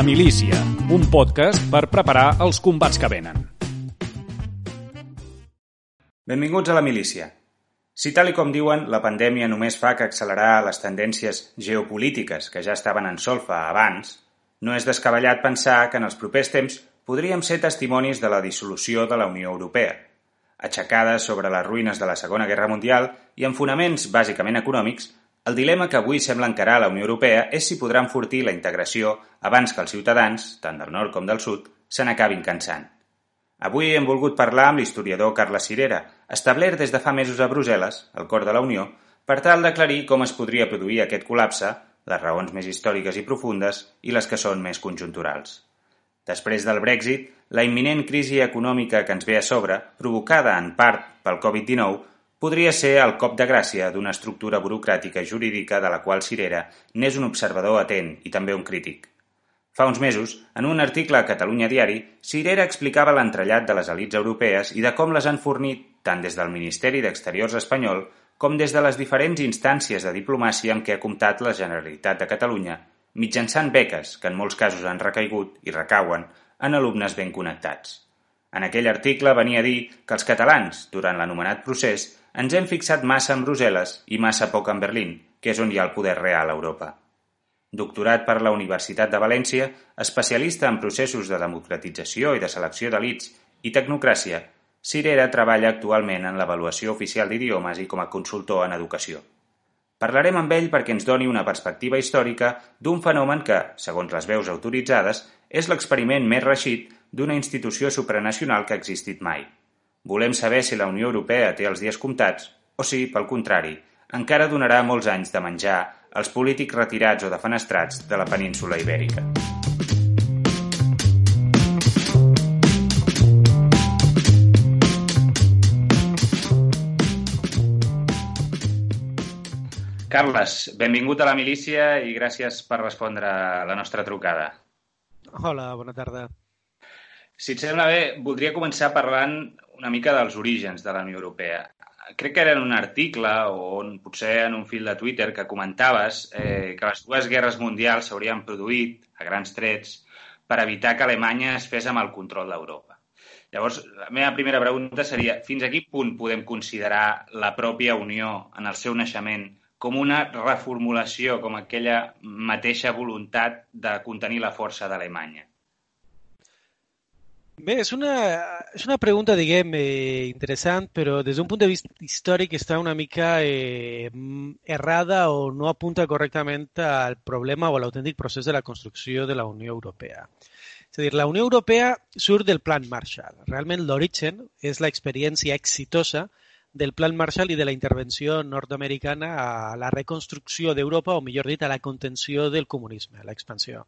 La milícia, un podcast per preparar els combats que venen. Benvinguts a la milícia. Si tal i com diuen, la pandèmia només fa que accelerar les tendències geopolítiques que ja estaven en solfa abans, no és descabellat pensar que en els propers temps podríem ser testimonis de la dissolució de la Unió Europea, aixecada sobre les ruïnes de la Segona Guerra Mundial i amb fonaments bàsicament econòmics, el dilema que avui sembla encarar la Unió Europea és si podrà enfortir la integració abans que els ciutadans, tant del nord com del sud, se n'acabin cansant. Avui hem volgut parlar amb l'historiador Carles Cirera, establert des de fa mesos a Brussel·les, al cor de la Unió, per tal d'aclarir com es podria produir aquest col·lapse, les raons més històriques i profundes i les que són més conjunturals. Després del Brexit, la imminent crisi econòmica que ens ve a sobre, provocada en part pel Covid-19, podria ser el cop de gràcia d'una estructura burocràtica jurídica de la qual Cirera n'és un observador atent i també un crític. Fa uns mesos, en un article a Catalunya Diari, Cirera explicava l'entrellat de les elites europees i de com les han fornit tant des del Ministeri d'Exteriors espanyol com des de les diferents instàncies de diplomàcia amb què ha comptat la Generalitat de Catalunya, mitjançant beques que en molts casos han recaigut i recauen en alumnes ben connectats. En aquell article venia a dir que els catalans, durant l'anomenat procés, ens hem fixat massa en Brussel·les i massa poc en Berlín, que és on hi ha el poder real a Europa. Doctorat per la Universitat de València, especialista en processos de democratització i de selecció d'elits i tecnocràcia, Cirera treballa actualment en l'avaluació oficial d'idiomes i com a consultor en educació. Parlarem amb ell perquè ens doni una perspectiva històrica d'un fenomen que, segons les veus autoritzades, és l'experiment més reixit d'una institució supranacional que ha existit mai – Volem saber si la Unió Europea té els dies comptats o si, pel contrari, encara donarà molts anys de menjar als polítics retirats o defenestrats de la península ibèrica. Carles, benvingut a la milícia i gràcies per respondre a la nostra trucada. Hola, bona tarda. Si et sembla bé, voldria començar parlant una mica dels orígens de la Unió Europea. Crec que era en un article o on, potser en un fil de Twitter que comentaves eh, que les dues guerres mundials s'haurien produït a grans trets per evitar que Alemanya es fes amb el control d'Europa. Llavors, la meva primera pregunta seria fins a quin punt podem considerar la pròpia Unió en el seu naixement com una reformulació, com aquella mateixa voluntat de contenir la força d'Alemanya? Bé, és una, és una pregunta, diguem, eh, interessant, però des d'un punt de vista històric està una mica eh, errada o no apunta correctament al problema o a l'autèntic procés de la construcció de la Unió Europea. És a dir, la Unió Europea surt del Plan Marshall. Realment l'origen és l'experiència exitosa del Plan Marshall i de la intervenció nord-americana a la reconstrucció d'Europa, o millor dit, a la contenció del comunisme, a l'expansió.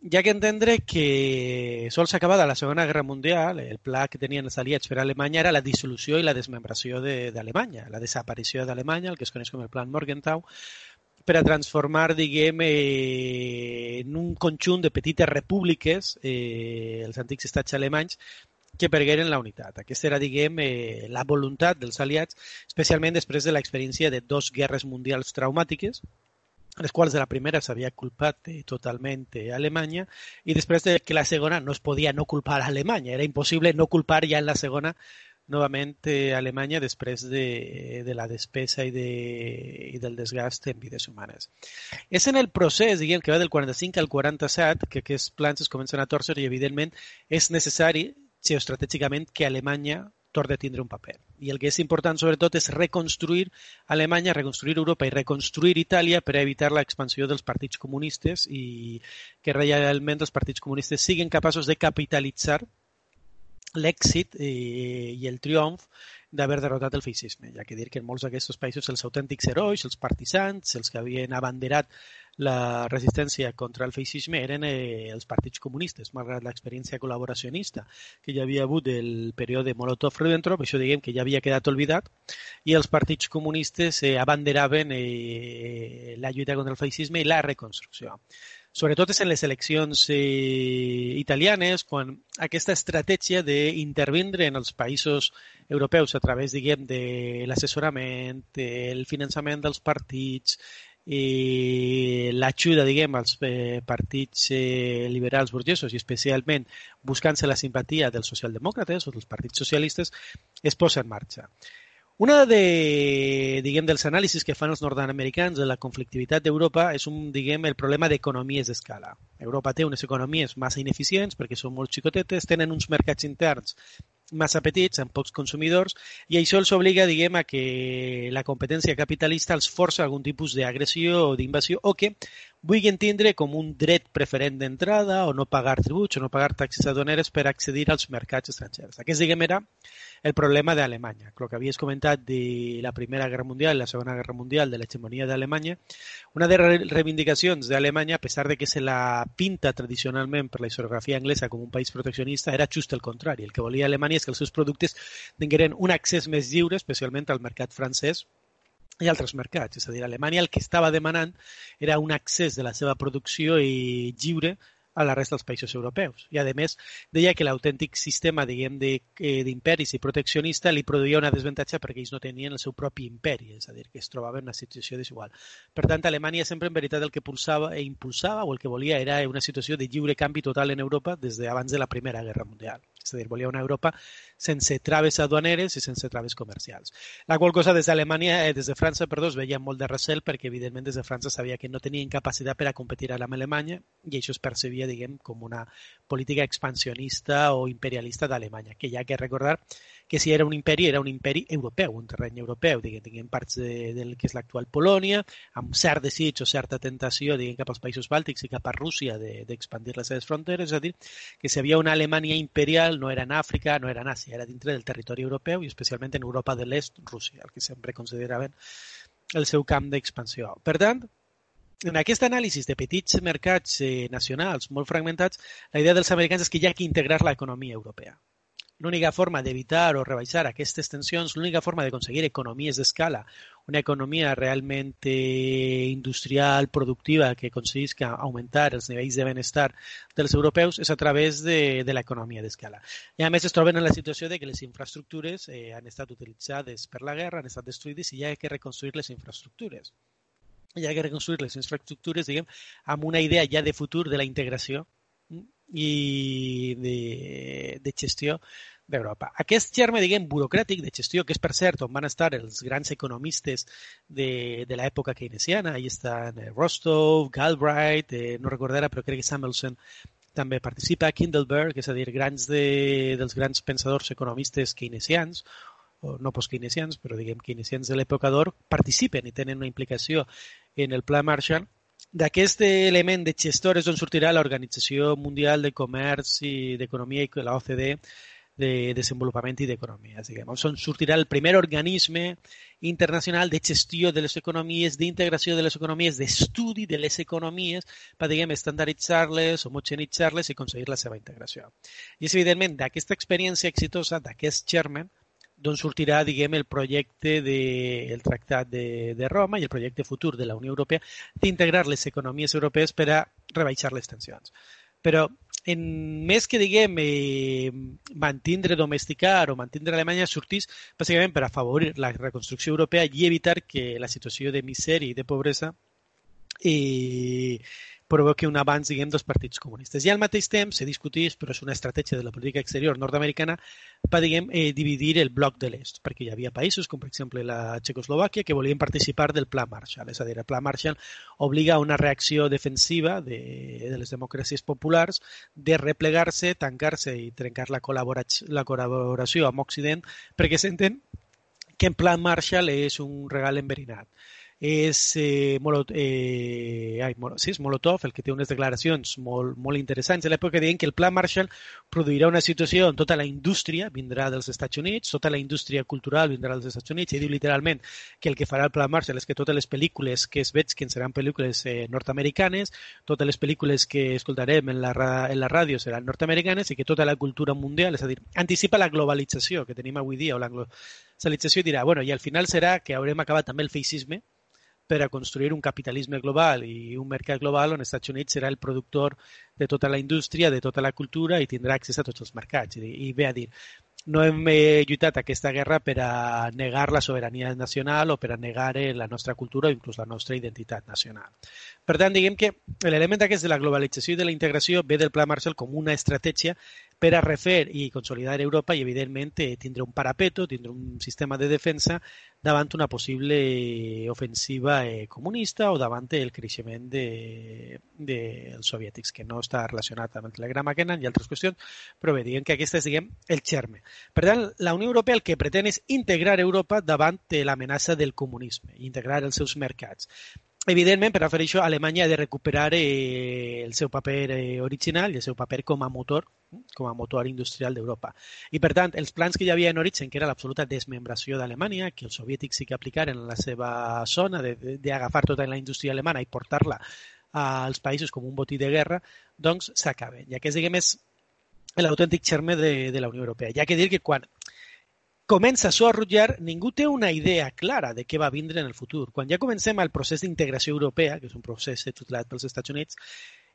Hi ha que entendre que sols acabada la Segona Guerra Mundial, el pla que tenien els aliats per a Alemanya era la dissolució i la desmembració d'Alemanya, de, la desaparició d'Alemanya, el que es coneix com el Plan Morgenthau, per a transformar, diguem, eh, en un conjunt de petites repúbliques, eh, els antics estats alemanys, que pergueren la unitat. Aquesta era, diguem, eh, la voluntat dels aliats, especialment després de l'experiència de dos guerres mundials traumàtiques, les quals de la primera s'havia culpat totalment a Alemanya i després de que la segona no es podia no culpar a Alemanya, era impossible no culpar ja en la segona novament eh, Alemanya després de, de la despesa i, de, i del desgast en vides humanes. És en el procés, diguem, que va del 45 al 47 que aquests plans es comencen a torcer i, evidentment, és necessari geoestratègicament que Alemanya torni a tindre un paper. I el que és important, sobretot, és reconstruir Alemanya, reconstruir Europa i reconstruir Itàlia per evitar l'expansió dels partits comunistes i que realment els partits comunistes siguin capaços de capitalitzar l'èxit i, i el triomf d'haver derrotat el feixisme. Ha que dir que en molts d'aquests països els autèntics herois, els partisans, els que havien abanderat la resistència contra el feixisme eren eh, els partits comunistes, malgrat l'experiència col·laboracionista que hi havia hagut del període Molotov-Ribbentrop, això diguem que ja havia quedat oblidat, i els partits comunistes eh, abanderaven eh, la lluita contra el feixisme i la reconstrucció sobretot és en les eleccions eh, italianes, quan aquesta estratègia d'intervindre en els països europeus a través, diguem, de l'assessorament, el finançament dels partits, i l'ajuda, diguem, als eh, partits eh, liberals burgesos i especialment buscant-se la simpatia dels socialdemòcrates o dels partits socialistes, es posa en marxa. Una de, diguem, dels anàlisis que fan els nord-americans de la conflictivitat d'Europa és un, diguem, el problema d'economies d'escala. Europa té unes economies massa ineficients perquè són molt xicotetes, tenen uns mercats interns massa petits, amb pocs consumidors, i això els obliga, diguem, a que la competència capitalista els força algun tipus d'agressió o d'invasió o que vulguin tindre com un dret preferent d'entrada o no pagar tributs o no pagar taxes aduaneres per accedir als mercats estrangers. Aquest, diguem, era el problema d'Alemanya. El que havies comentat de la Primera Guerra Mundial i la Segona Guerra Mundial, de l'hegemonia d'Alemanya, una de les reivindicacions d'Alemanya, a pesar de que se la pinta tradicionalment per la historiografia anglesa com un país proteccionista, era just el contrari. El que volia Alemanya és que els seus productes tingueren un accés més lliure, especialment al mercat francès, i altres mercats. És a dir, Alemanya el que estava demanant era un accés de la seva producció i lliure a la resta dels països europeus. I, a més, deia que l'autèntic sistema, diguem, eh, d'imperis i proteccionista li produïa una desventatge perquè ells no tenien el seu propi imperi, és a dir, que es trobaven en una situació desigual. Per tant, Alemanya sempre, en veritat, el que pulsava e impulsava o el que volia era una situació de lliure canvi total en Europa des d'abans de la Primera Guerra Mundial. És a dir, volia una Europa sense traves aduaneres i sense traves comercials. La qual cosa des d'Alemanya, eh, des de França, perdó, es veia molt de recel perquè, evidentment, des de França sabia que no tenien capacitat per a competir amb Alemanya i això es percebia diguem, com una política expansionista o imperialista d'Alemanya, que ha que recordar que si era un imperi, era un imperi europeu, un terreny europeu, diguem, diguem parts de, del que és l'actual Polònia, amb cert desig o certa tentació diguem, cap als països bàltics i cap a Rússia d'expandir de, les seves fronteres, és a dir, que si havia una Alemanya imperial no era en Àfrica, no era en Àsia, era dintre del territori europeu i especialment en Europa de l'Est, Rússia, el que sempre consideraven el seu camp d'expansió. Per tant, en aquest anàlisi de petits mercats eh, nacionals molt fragmentats, la idea dels americans és que hi ha que integrar l'economia europea. L'única forma d'evitar o rebaixar aquestes tensions, l'única forma d'aconseguir economies d'escala, una economia realment eh, industrial, productiva, que aconseguisca augmentar els nivells de benestar dels europeus, és a través de, de l'economia d'escala. I a més es troben en la situació de que les infraestructures eh, han estat utilitzades per la guerra, han estat destruïdes i hi ha que reconstruir les infraestructures hi ha que reconstruir les infraestructures, diguem, amb una idea ja de futur de la integració i de, de gestió d'Europa. Aquest germe, diguem, burocràtic de gestió, que és per cert on van estar els grans economistes de, de l'època keynesiana, ahí estan eh, Rostov, Galbraith, eh, no recordo ara, però crec que Samuelson també participa, Kindleberg, és a dir, grans de, dels grans pensadors economistes keynesians, o no post-keynesians, però diguem keynesians de l'època d'or, participen i tenen una implicació en el Pla Marshall. D'aquest element de gestor és on sortirà l'Organització Mundial de Comerç i d'Economia i la OCDE de desenvolupament i d'economia. Diguem, on sortirà el primer organisme internacional de gestió de les economies, d'integració de les economies, d'estudi de les economies per, diguem, estandarditzar-les, homogenitzar-les i aconseguir la seva integració. I és evidentment d'aquesta experiència exitosa, d'aquest germen, d'on sortirà, diguem, el projecte del de, Tractat de, de Roma i el projecte futur de la Unió Europea d'integrar les economies europees per a rebaixar les tensions. Però en més que, diguem, eh, mantindre, domesticar o mantindre Alemanya, sortís bàsicament per afavorir la reconstrucció europea i evitar que la situació de misèria i de pobresa eh, provoqui un avanç, diguem, dels partits comunistes. I al mateix temps se discutís, però és una estratègia de la política exterior nord-americana, per, diguem, eh, dividir el bloc de l'est, perquè hi havia països, com per exemple la Txecoslovàquia, que volien participar del Pla Marshall. És a dir, el Pla Marshall obliga a una reacció defensiva de, de les democràcies populars de replegar-se, tancar-se i trencar la, col·laboració, la col·laboració amb Occident, perquè senten que en Pla Marshall és un regal enverinat és, eh, Molot, eh, ai, sí, és Molotov el que té unes declaracions molt, molt interessants. A l'època deien que el Pla Marshall produirà una situació on tota la indústria vindrà dels Estats Units, tota la indústria cultural vindrà dels Estats Units i diu literalment que el que farà el Pla Marshall és que totes les pel·lícules que es veig que seran pel·lícules eh, nord-americanes, totes les pel·lícules que escoltarem en la, en la ràdio seran nord-americanes i que tota la cultura mundial, és a dir, anticipa la globalització que tenim avui dia o la globalització dirà, bueno, i al final serà que haurem acabat també el feixisme, per a construir un capitalisme global i un mercat global on els Estats Units serà el productor de tota la indústria, de tota la cultura i tindrà accés a tots els mercats. I, i ve a dir, no hem eh, lluitat aquesta guerra per a negar la sobirania nacional o per a negar eh, la nostra cultura o inclús la nostra identitat nacional. Per tant, diguem que l'element aquest de la globalització i de la integració ve del Pla Marshall com una estratègia per a refer i consolidar Europa i, evidentment, tindre un parapeto, tindre un sistema de defensa davant una possible ofensiva eh, comunista o davant el creixement de, de soviètics, que no està relacionat amb el telegrama Kenan i altres qüestions, però bé, diguem que aquesta és, diguem, el germe. Per tant, la Unió Europea el que pretén és integrar Europa davant l'amenaça del comunisme, integrar els seus mercats. Evidentment, per a fer això, Alemanya ha de recuperar eh, el seu paper eh, original i el seu paper com a motor com a motor industrial d'Europa. I, per tant, els plans que hi havia en origen, que era l'absoluta desmembració d'Alemanya, que els soviètics sí que aplicaren en la seva zona d'agafar tota la indústria alemana i portar-la als països com un botí de guerra, doncs s'acaben. Ja que és, diguem, és l'autèntic germe de, de la Unió Europea. Ja que dir que quan comença a rutllar, ningú té una idea clara de què va vindre en el futur. Quan ja comencem el procés d'integració europea, que és un procés tutelat pels Estats Units,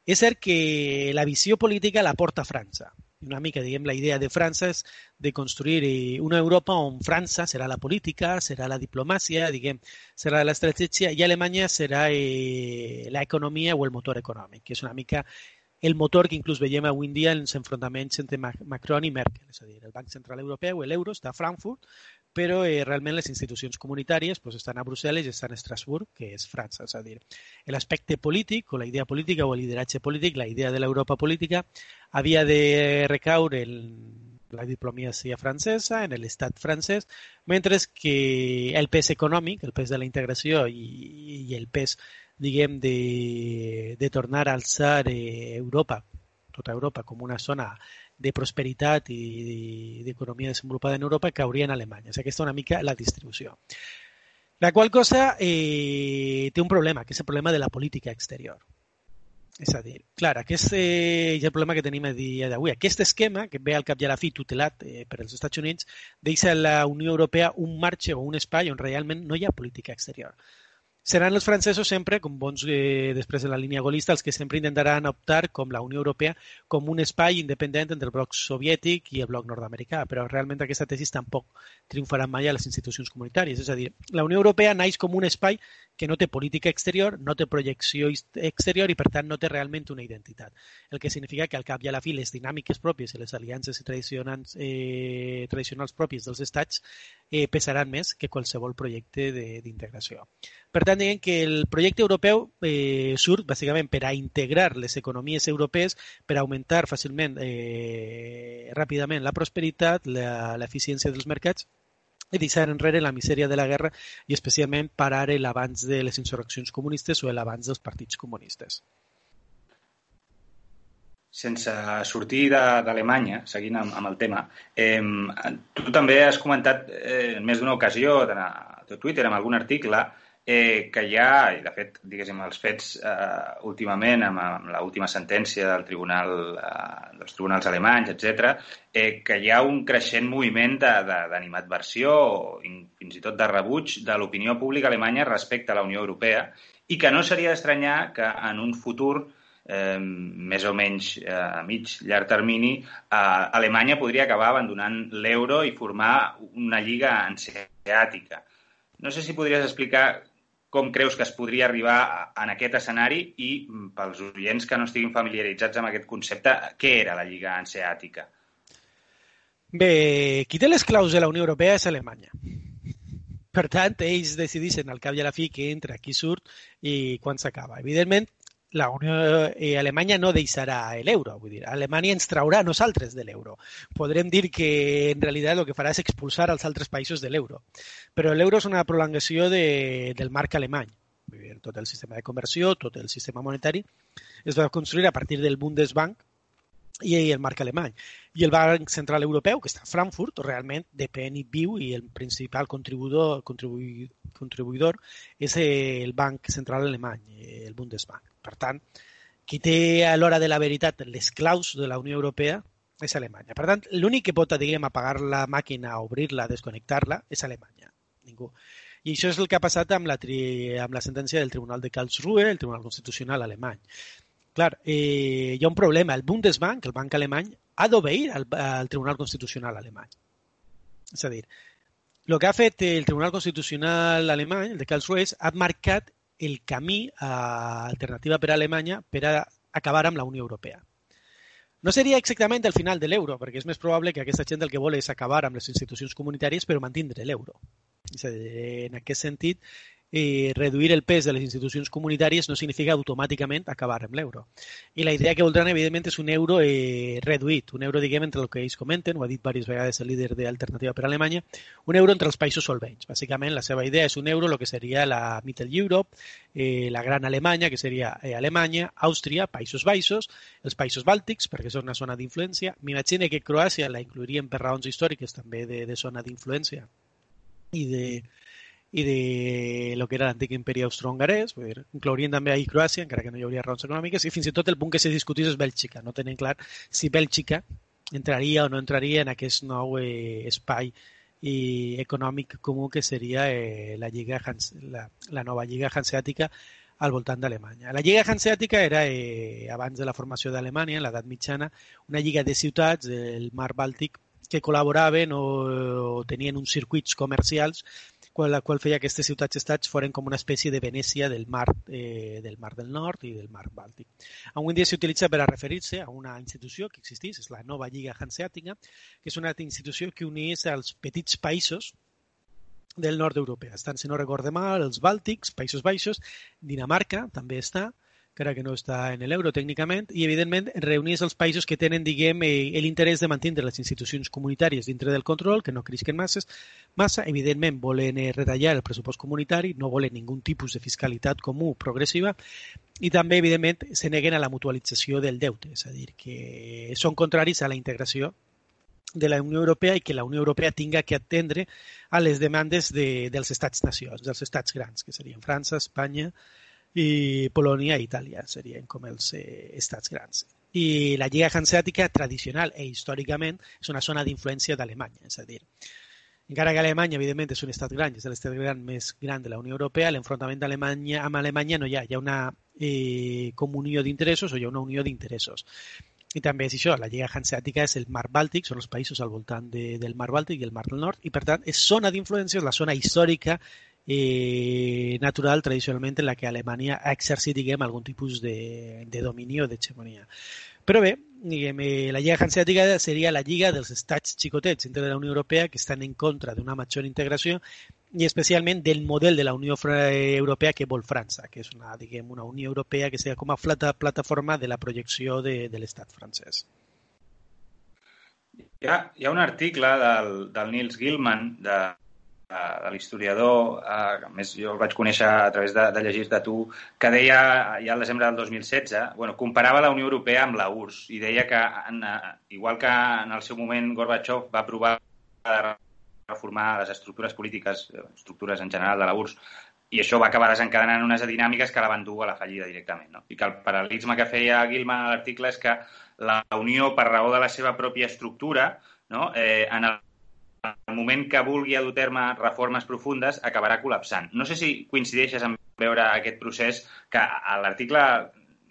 és cert que la visió política la porta França. Una mica, diguem, la idea de França és de construir eh, una Europa on França serà la política, serà la diplomàcia, diguem, serà l'estratègia i Alemanya serà eh, l'economia o el motor econòmic, que és una mica el motor que inclús veiem avui en dia en els enfrontaments entre Macron i Merkel. És a dir, el Banc Central Europeu, l'euro, està a Frankfurt, però eh, realment les institucions comunitàries pues, estan a Brussel·les i estan a Estrasburg, que és França. És a dir, l'aspecte polític o la idea política o el lideratge polític, la idea de l'Europa política, havia de recaure en la diplomacia francesa, en l'estat francès, mentre que el pes econòmic, el pes de la integració i, i el pes diguem, de, de tornar a alçar eh, Europa, tota Europa, com una zona de prosperitat i d'economia desenvolupada en Europa cauria en Alemanya. És aquesta una mica la distribució. La qual cosa eh, té un problema, que és el problema de la política exterior. És a dir, clar, aquest eh, és el problema que tenim a dia d'avui. Aquest esquema, que ve al cap i a la fi tutelat eh, per als Estats Units, deixa a la Unió Europea un marge o un espai on realment no hi ha política exterior seran els francesos sempre, com bons eh, després de la línia golista, els que sempre intentaran optar, com la Unió Europea, com un espai independent entre el bloc soviètic i el bloc nord-americà, però realment aquesta tesis tampoc triomfarà mai a les institucions comunitàries. És a dir, la Unió Europea naix com un espai que no té política exterior, no té projecció exterior i, per tant, no té realment una identitat. El que significa que, al cap i a la fi, les dinàmiques pròpies i les aliances tradicionals, eh, tradicionals pròpies dels estats eh, pesaran més que qualsevol projecte d'integració. Per tant, diguem que el projecte europeu eh, surt bàsicament per a integrar les economies europees, per augmentar fàcilment, eh, ràpidament la prosperitat, l'eficiència dels mercats i deixar enrere la misèria de la guerra i especialment parar l'abans de les insurreccions comunistes o l'abans dels partits comunistes. Sense sortir d'Alemanya, seguint amb, amb el tema, eh, tu també has comentat eh, en més d'una ocasió, a Twitter, en algun article, eh, que hi ha, i de fet, diguéssim, els fets eh, últimament amb, amb l'última sentència del tribunal, eh, dels tribunals alemanys, etc, eh, que hi ha un creixent moviment d'animadversió o fins i tot de rebuig de l'opinió pública alemanya respecte a la Unió Europea i que no seria d'estranyar que en un futur eh, més o menys eh, a mig, llarg termini, eh, Alemanya podria acabar abandonant l'euro i formar una lliga anseàtica. No sé si podries explicar com creus que es podria arribar en aquest escenari i, mm, pels oients que no estiguin familiaritzats amb aquest concepte, què era la Lliga Anseàtica? Bé, qui té les claus de la Unió Europea és Alemanya. Per tant, ells decideixen al cap i a la fi que entra, qui surt i quan s'acaba. Evidentment, la Unió eh, Alemanya no deixarà l'euro, vull dir, Alemanya ens traurà a nosaltres de l'euro. Podrem dir que en realitat el que farà és expulsar als altres països de l'euro. Però l'euro és una prolongació de, del marc alemany. Vull dir, tot el sistema de conversió, tot el sistema monetari es va construir a partir del Bundesbank, i el marc alemany. I el Banc Central Europeu, que està a Frankfurt, realment depèn i viu i el principal contribuïdor, contribuïdor és el Banc Central Alemany, el Bundesbank. Per tant, qui té a l'hora de la veritat les claus de la Unió Europea és Alemanya. Per tant, l'únic que pot, diguem, apagar la màquina, obrir-la, desconnectar-la, és Alemanya. Ningú. I això és el que ha passat amb la, tri... amb la sentència del Tribunal de Karlsruhe, el Tribunal Constitucional alemany. Clar, eh, hi ha un problema. El Bundesbank, el banc alemany, ha d'obeir al, al Tribunal Constitucional alemany. És a dir, el que ha fet el Tribunal Constitucional alemany, el de Karlsruhe, ha marcat el camí a alternativa per a Alemanya per a acabar amb la Unió Europea. No seria exactament el final de l'euro, perquè és més probable que aquesta gent el que vol és acabar amb les institucions comunitàries però mantindre l'euro. En aquest sentit, eh, reduir el pes de les institucions comunitàries no significa automàticament acabar amb l'euro. I la idea que voldran, evidentment, és un euro eh, reduït, un euro, diguem, entre el que ells comenten, ho ha dit diverses vegades el líder d'Alternativa per Alemanya, un euro entre els països solvents. Bàsicament, la seva idea és un euro, el que seria la Mittel Europe, eh, la Gran Alemanya, que seria eh, Alemanya, Àustria, Països Baixos, els països bàltics, perquè són una zona d'influència. M'imagino que Croàcia la inclourien per raons històriques també de, de zona d'influència i de, i de lo que era l'antic imperi austro-hongarès, inclourien també ahir Croàcia, encara que no hi hauria raons econòmiques, i fins i tot el punt que se discutís és Bèlgica. No tenen clar si Bèlgica entraria o no entraria en aquest nou eh, espai i econòmic comú que seria eh, la, Lliga Hans, la, la nova Lliga Hanseàtica al voltant d'Alemanya. La Lliga Hanseàtica era, eh, abans de la formació d'Alemanya, en l'edat mitjana, una lliga de ciutats del mar Bàltic que col·laboraven o, o tenien uns circuits comercials la qual feia que aquestes ciutats-estats foren com una espècie de Venècia del mar, eh, del mar del nord i del mar Bàltic. Avui en dia s'utilitza per a referir-se a una institució que existeix, és la nova Lliga Hanseàtica, que és una institució que unís els petits països del nord europeu. Estan, si no recorde mal, els Bàltics, Països Baixos, Dinamarca també està, encara que no està en l'euro tècnicament, i evidentment reunís els països que tenen, diguem, eh, l'interès de mantenir les institucions comunitàries dintre del control, que no crisquen masses, massa, evidentment volen eh, retallar el pressupost comunitari, no volen ningun tipus de fiscalitat comú progressiva, i també, evidentment, se neguen a la mutualització del deute, és a dir, que són contraris a la integració de la Unió Europea i que la Unió Europea tinga que atendre a les demandes de, dels estats-nacions, dels estats grans, que serien França, Espanya, i Polònia i Itàlia serien com els eh, estats grans. I la Lliga Hanseàtica tradicional i històricament és una zona d'influència d'Alemanya, és a dir, encara que Alemanya, evidentment, és un estat gran, és l'estat gran més gran de la Unió Europea, l'enfrontament d'Alemanya amb Alemanya no hi ha, hi ha una eh, comunió d'interessos o hi ha una unió d'interessos. I també és això, la Lliga Hanseàtica és el mar Bàltic, són els països al voltant de, del mar Bàltic i el mar del nord, i per tant és zona d'influència, és la zona històrica eh, natural tradicionalment en la que Alemanya ha exercit diguem, algun tipus de, de domini o d'hegemonia. Però bé, diguem, eh, la Lliga Hanseàtica seria la lliga dels estats xicotets dintre de la Unió Europea que estan en contra d'una major integració i especialment del model de la Unió Europea que vol França, que és una, diguem, una Unió Europea que sigui com a plata, plataforma de la projecció de, de l'estat francès. Hi ha, hi ha un article del, del Nils Gilman de, de l'historiador, eh, a més jo el vaig conèixer a través de, de llegir de tu, que deia ja al desembre del 2016, bueno, comparava la Unió Europea amb la URSS i deia que, en, eh, igual que en el seu moment Gorbachev va provar de reformar les estructures polítiques, estructures en general de la URSS, i això va acabar desencadenant unes dinàmiques que la van dur a la fallida directament. No? I que el paral·lelisme que feia Gilman a l'article és que la Unió, per raó de la seva pròpia estructura, no? eh, en el el moment que vulgui dur terme reformes profundes acabarà col·lapsant. No sé si coincideixes en veure aquest procés que a l'article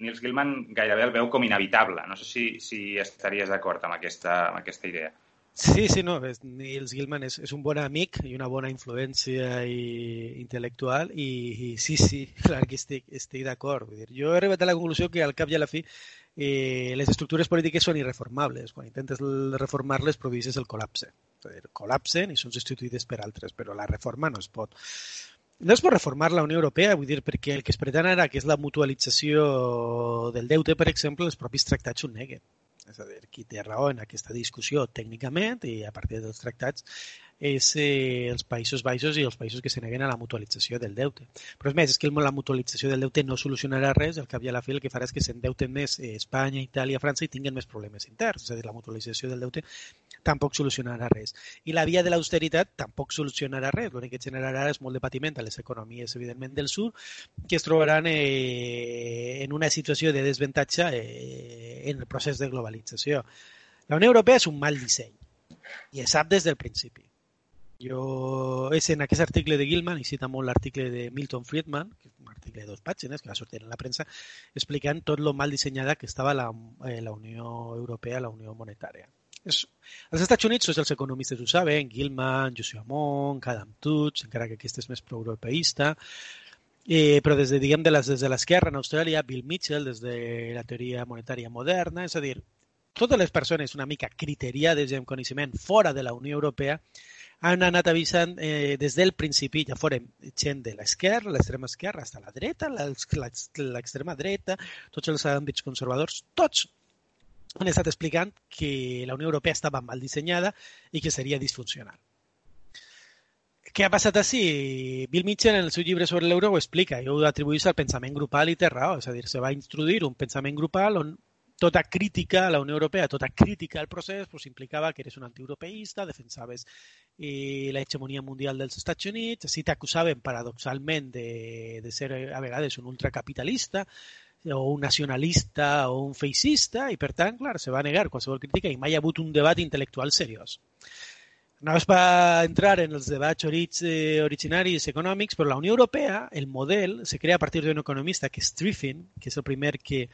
Nils Gilman gairebé el veu com inevitable. No sé si, si estaries d'acord amb, aquesta, amb aquesta idea. Sí, sí, no, Nils Gilman és, és un bon amic i una bona influència i, intel·lectual i, i sí, sí, clar que estic, estic d'acord. Jo he arribat a la conclusió que al cap i a la fi eh, les estructures polítiques són irreformables. Quan intentes reformar-les produeixes el col·lapse col·lapsen i són substituïdes per altres, però la reforma no es pot. No es pot reformar la Unió Europea, vull dir, perquè el que es pretén ara, que és la mutualització del deute, per exemple, els propis tractats ho neguen. És a dir, qui té raó en aquesta discussió tècnicament i a partir dels tractats és eh, els Països Baixos i els països que se neguen a la mutualització del deute. Però és més, és que la mutualització del deute no solucionarà res, al cap i a la fi el que farà és que s'endeuten més eh, Espanya, Itàlia, França i tinguin més problemes interns. És a dir, la mutualització del deute tampoc solucionarà res. I la via de l'austeritat tampoc solucionarà res. L'únic que generarà és molt de patiment a les economies, evidentment, del sud, que es trobaran eh, en una situació de desventatge eh, en el procés de globalització. La Unió Europea és un mal disseny i es sap des del principi. Jo, és en aquest article de Gilman, i cita molt l'article de Milton Friedman, que és un article de dos pàgines que va sortir en la premsa, explicant tot lo mal dissenyada que estava la, eh, la Unió Europea, la Unió Monetària. És, els Estats Units, tots els economistes ho saben, Gilman, Joshua Monk, Adam Toots, encara que aquest és més pro-europeista, eh, però des de, diguem, de les, des de l'esquerra en Austràlia, Bill Mitchell, des de la teoria monetària moderna, és a dir, totes les persones una mica criteriades en coneixement fora de la Unió Europea han anat avisant eh, des del principi, ja forem gent de l'esquerra, l'extrema esquerra, fins a la dreta, l'extrema dreta, tots els àmbits conservadors, tots han estat explicant que la Unió Europea estava mal dissenyada i que seria disfuncional. Què ha passat així? Bill Mitchell, en el seu llibre sobre l'euro, ho explica i ho atribueix al pensament grupal i té raó. És a dir, se va introduir un pensament grupal on tota crítica a la Unió Europea, tota crítica al procés, pues, implicava que eres un antieuropeista, defensaves eh, la hegemonia mundial dels Estats Units, així t'acusaven paradoxalment de, de ser a vegades un ultracapitalista, o un nacionalista o un feixista i per tant, clar, se va negar qualsevol crítica i mai ha hagut un debat intel·lectual seriós. No es va entrar en els debats eh, originaris econòmics, però la Unió Europea, el model, se crea a partir d'un economista que és Triffin, que és el primer que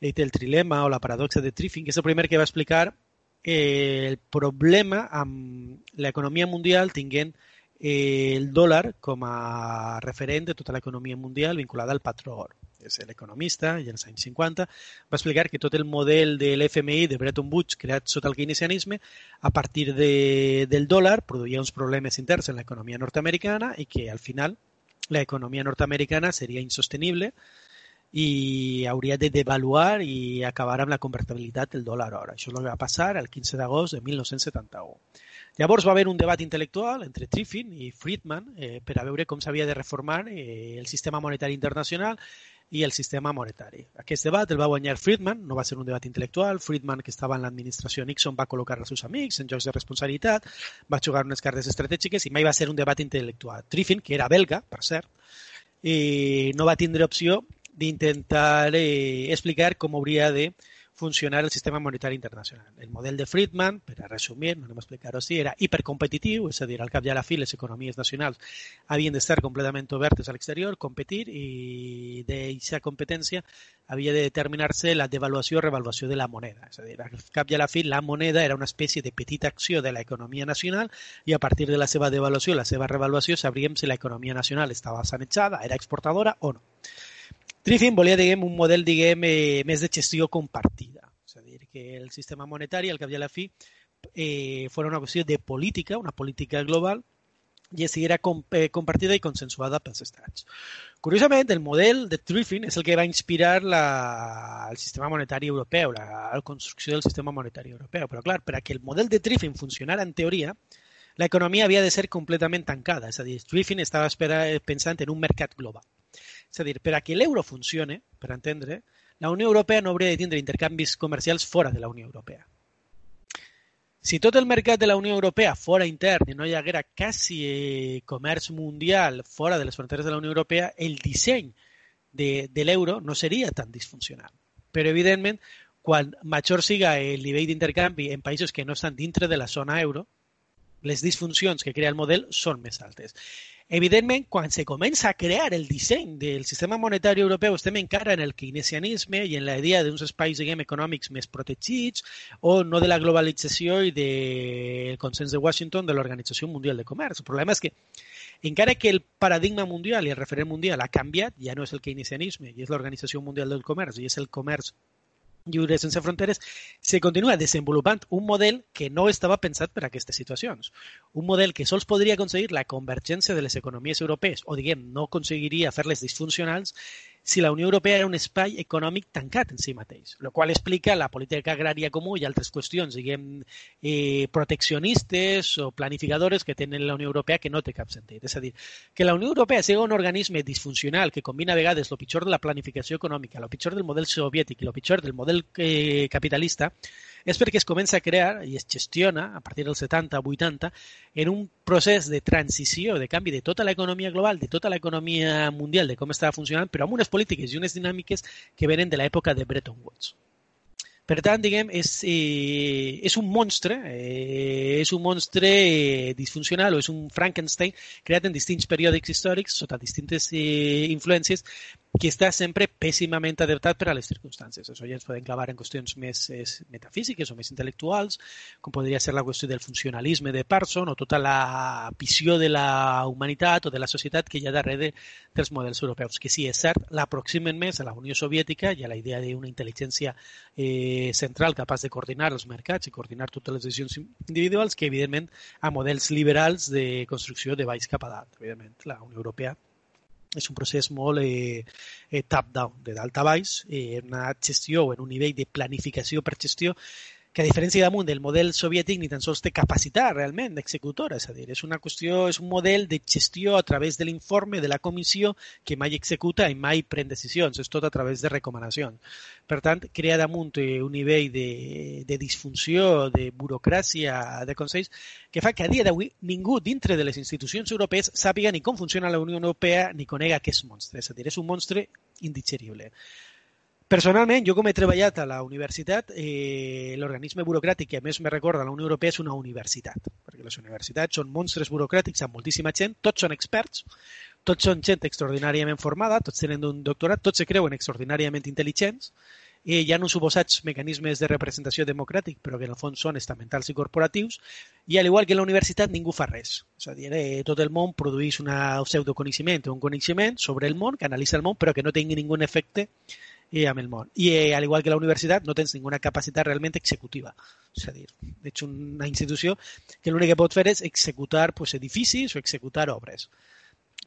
té el trilema o la paradoxa de Triffin, que és el primer que va explicar eh, el problema amb l'economia mundial tinguent eh, el dòlar com a referent de tota l'economia mundial vinculada al patró or. És l'economista, i als anys 50, va explicar que tot el model de l'FMI de Bretton Woods creat sota el keynesianisme, a partir de, del dòlar, produïa uns problemes interns en l'economia nord-americana i que al final l'economia nord-americana seria insostenible i hauria de devaluar i acabar amb la convertibilitat del dòlar hora. Això que va passar el 15 d'agost de 1971. Llavors va haver un debat intel·lectual entre Triffin i Friedman eh, per a veure com s'havia de reformar eh, el sistema monetari internacional i el sistema monetari. Aquest debat el va guanyar Friedman, no va ser un debat intel·lectual. Friedman, que estava en l'administració Nixon, va col·locar els seus amics en jocs de responsabilitat, va jugar unes cartes estratègiques i mai va ser un debat intel·lectual. Triffin, que era belga, per cert, i no va tindre opció d'intentar eh, explicar com hauria de funcionar el sistema monetari internacional. El model de Friedman, per a resumir, no anem a explicar-ho així, era hipercompetitiu, és a dir, al cap i a la fi les economies nacionals havien d'estar completament obertes a l'exterior, competir, i d'aquesta competència havia de determinar-se la devaluació o revaluació de la moneda. És a dir, al cap i a la fi la moneda era una espècie de petita acció de l'economia nacional i a partir de la seva devaluació, la seva revaluació, sabríem si l'economia nacional estava sanejada, era exportadora o no. Triffin volia, diguem, un model, diguem, eh, més de gestió compartida. És a dir, que el sistema monetari, al cap i a la fi, eh, fos una qüestió de política, una política global, i era com, eh, compartida i consensuada pels estats. Curiosament, el model de Triffin és el que va inspirar la, el sistema monetari europeu, la, la construcció del sistema monetari europeu. Però, clar, per a que el model de Triffin funcionara en teoria, l'economia havia de ser completament tancada. És a dir, Triffin estava espera, pensant en un mercat global. És a dir, per a que l'euro funcione, per entendre, la Unió Europea no hauria de tindre intercanvis comercials fora de la Unió Europea. Si tot el mercat de la Unió Europea fora intern i no hi haguera quasi eh, comerç mundial fora de les fronteres de la Unió Europea, el disseny de, de l'euro no seria tan disfuncional. Però, evidentment, quan major siga el nivell d'intercanvi en països que no estan dintre de la zona euro, les disfuncions que crea el model són més altes. Evidentment, quan se comença a crear el disseny del sistema monetari europeu, estem encara en el keynesianisme i en la idea d'uns espais diguem, econòmics més protegits o no de la globalització i del consens de Washington de l'Organització Mundial de Comerç. El problema és que encara que el paradigma mundial i el referent mundial ha canviat, ja no és el keynesianisme, i és l'Organització Mundial del Comerç, i és el comerç Lliure Sense Fronteres, se continua desenvolupant un model que no estava pensat per a aquestes situacions. Un model que sols podria aconseguir la convergència de les economies europees, o diguem, no aconseguiria fer-les disfuncionals si la Unió Europea era un espai econòmic tancat en si mateix, el qual explica la política agrària comú i altres qüestions, diguem, eh, proteccionistes o planificadores que tenen la Unió Europea que no té cap sentit. És a dir, que la Unió Europea sigui un organisme disfuncional que combina a vegades el pitjor de la planificació econòmica, el pitjor del model soviètic i el pitjor del model eh, capitalista, és perquè es comença a crear i es gestiona a partir dels 70-80 en un procés de transició, de canvi de tota l'economia global, de tota l'economia mundial, de com estava funcionant, però amb unes polítiques i unes dinàmiques que venen de l'època de Bretton Woods. Per tant, diguem, és, eh, és un monstre, eh, és un monstre eh, disfuncional o és un Frankenstein creat en distints periòdics històrics sota distintes eh, influències que està sempre pèssimament adaptat per a les circumstàncies. Això ja ens podem clavar en qüestions més és, metafísiques o més intel·lectuals, com podria ser la qüestió del funcionalisme de Parson o tota la visió de la humanitat o de la societat que hi ha darrere dels models europeus, que sí, és cert, l'aproximen més a la Unió Soviètica i a la idea d'una intel·ligència eh, central capaç de coordinar els mercats i coordinar totes les decisions individuals que, evidentment, a models liberals de construcció de baix cap a dalt. Evidentment, la Unió Europea és un procés molt eh, top-down, de dalt a baix, eh, una gestió o en un nivell de planificació per gestió que a diferència damunt del model soviètic ni tan sols té capacitat realment d'executora, és a dir, és una qüestió, és un model de gestió a través de l'informe de la comissió que mai executa i mai pren decisions, és tot a través de recomanacions. Per tant, crea damunt eh, un nivell de, de disfunció, de burocràcia, de consells, que fa que a dia d'avui ningú dintre de les institucions europees sàpiga ni com funciona la Unió Europea ni conega aquest monstre, és a dir, és un monstre indigerible. Personalment, jo com he treballat a la universitat, eh, l'organisme burocràtic que a més me recorda la Unió Europea és una universitat, perquè les universitats són monstres burocràtics amb moltíssima gent, tots són experts, tots són gent extraordinàriament formada, tots tenen un doctorat, tots se creuen extraordinàriament intel·ligents, eh, hi ha uns suposats mecanismes de representació democràtic, però que en el fons són estamentals i corporatius, i al igual que la universitat ningú fa res. És a dir, eh, tot el món produeix una pseudoconeixement un coneixement sobre el món, que analitza el món, però que no tingui ningú efecte i amb el món. I eh, al igual que la universitat no tens ninguna capacitat realment executiva. És a dir, ets una institució que l'únic que pot fer és executar pues, edificis o executar obres.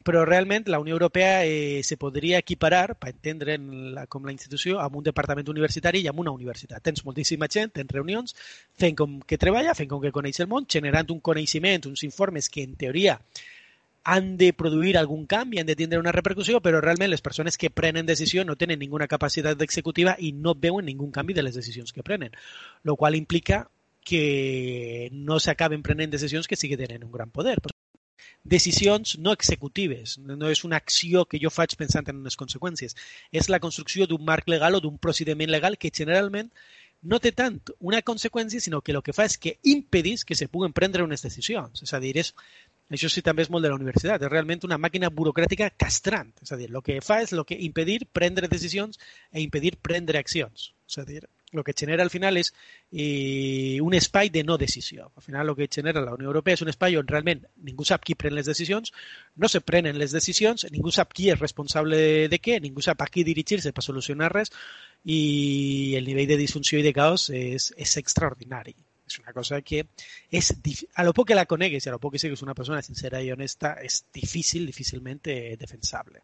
Però realment la Unió Europea eh, se podria equiparar, per entendre la, com la institució, amb un departament universitari i amb una universitat. Tens moltíssima gent, tens reunions, fent com que treballa, fent com que coneix el món, generant un coneixement, uns informes que en teoria han de produir algun canvi, han de tindre una repercussió, però realment les persones que prenen decisió no tenen ninguna capacitat executiva i no veuen ningú canvi de les decisions que prenen, el qual implica que no s'acaben prenent decisions que sí que tenen un gran poder. Decisions no executives, no és una acció que jo faig pensant en unes conseqüències, és la construcció d'un marc legal o d'un procediment legal que generalment no té tant una conseqüència, sinó que el que fa és que impedís que se puguen prendre unes decisions. És a dir, és això sí també és molt de la universitat, és realment una màquina burocràtica castrant, és a dir, el que fa és el que impedir prendre decisions e impedir prendre accions. És a dir, el que genera al final és eh, un espai de no decisió. Al final el que genera la Unió Europea és un espai on realment ningú sap qui pren les decisions, no se prenen les decisions, ningú sap qui és responsable de què, ningú sap a qui dirigir-se per solucionar res i el nivell de disfunció i de caos és, és extraordinari. És una cosa que és, a lo poc que la conegues i a lo poc que sigues una persona sincera i honesta, és difícil, difícilment defensable.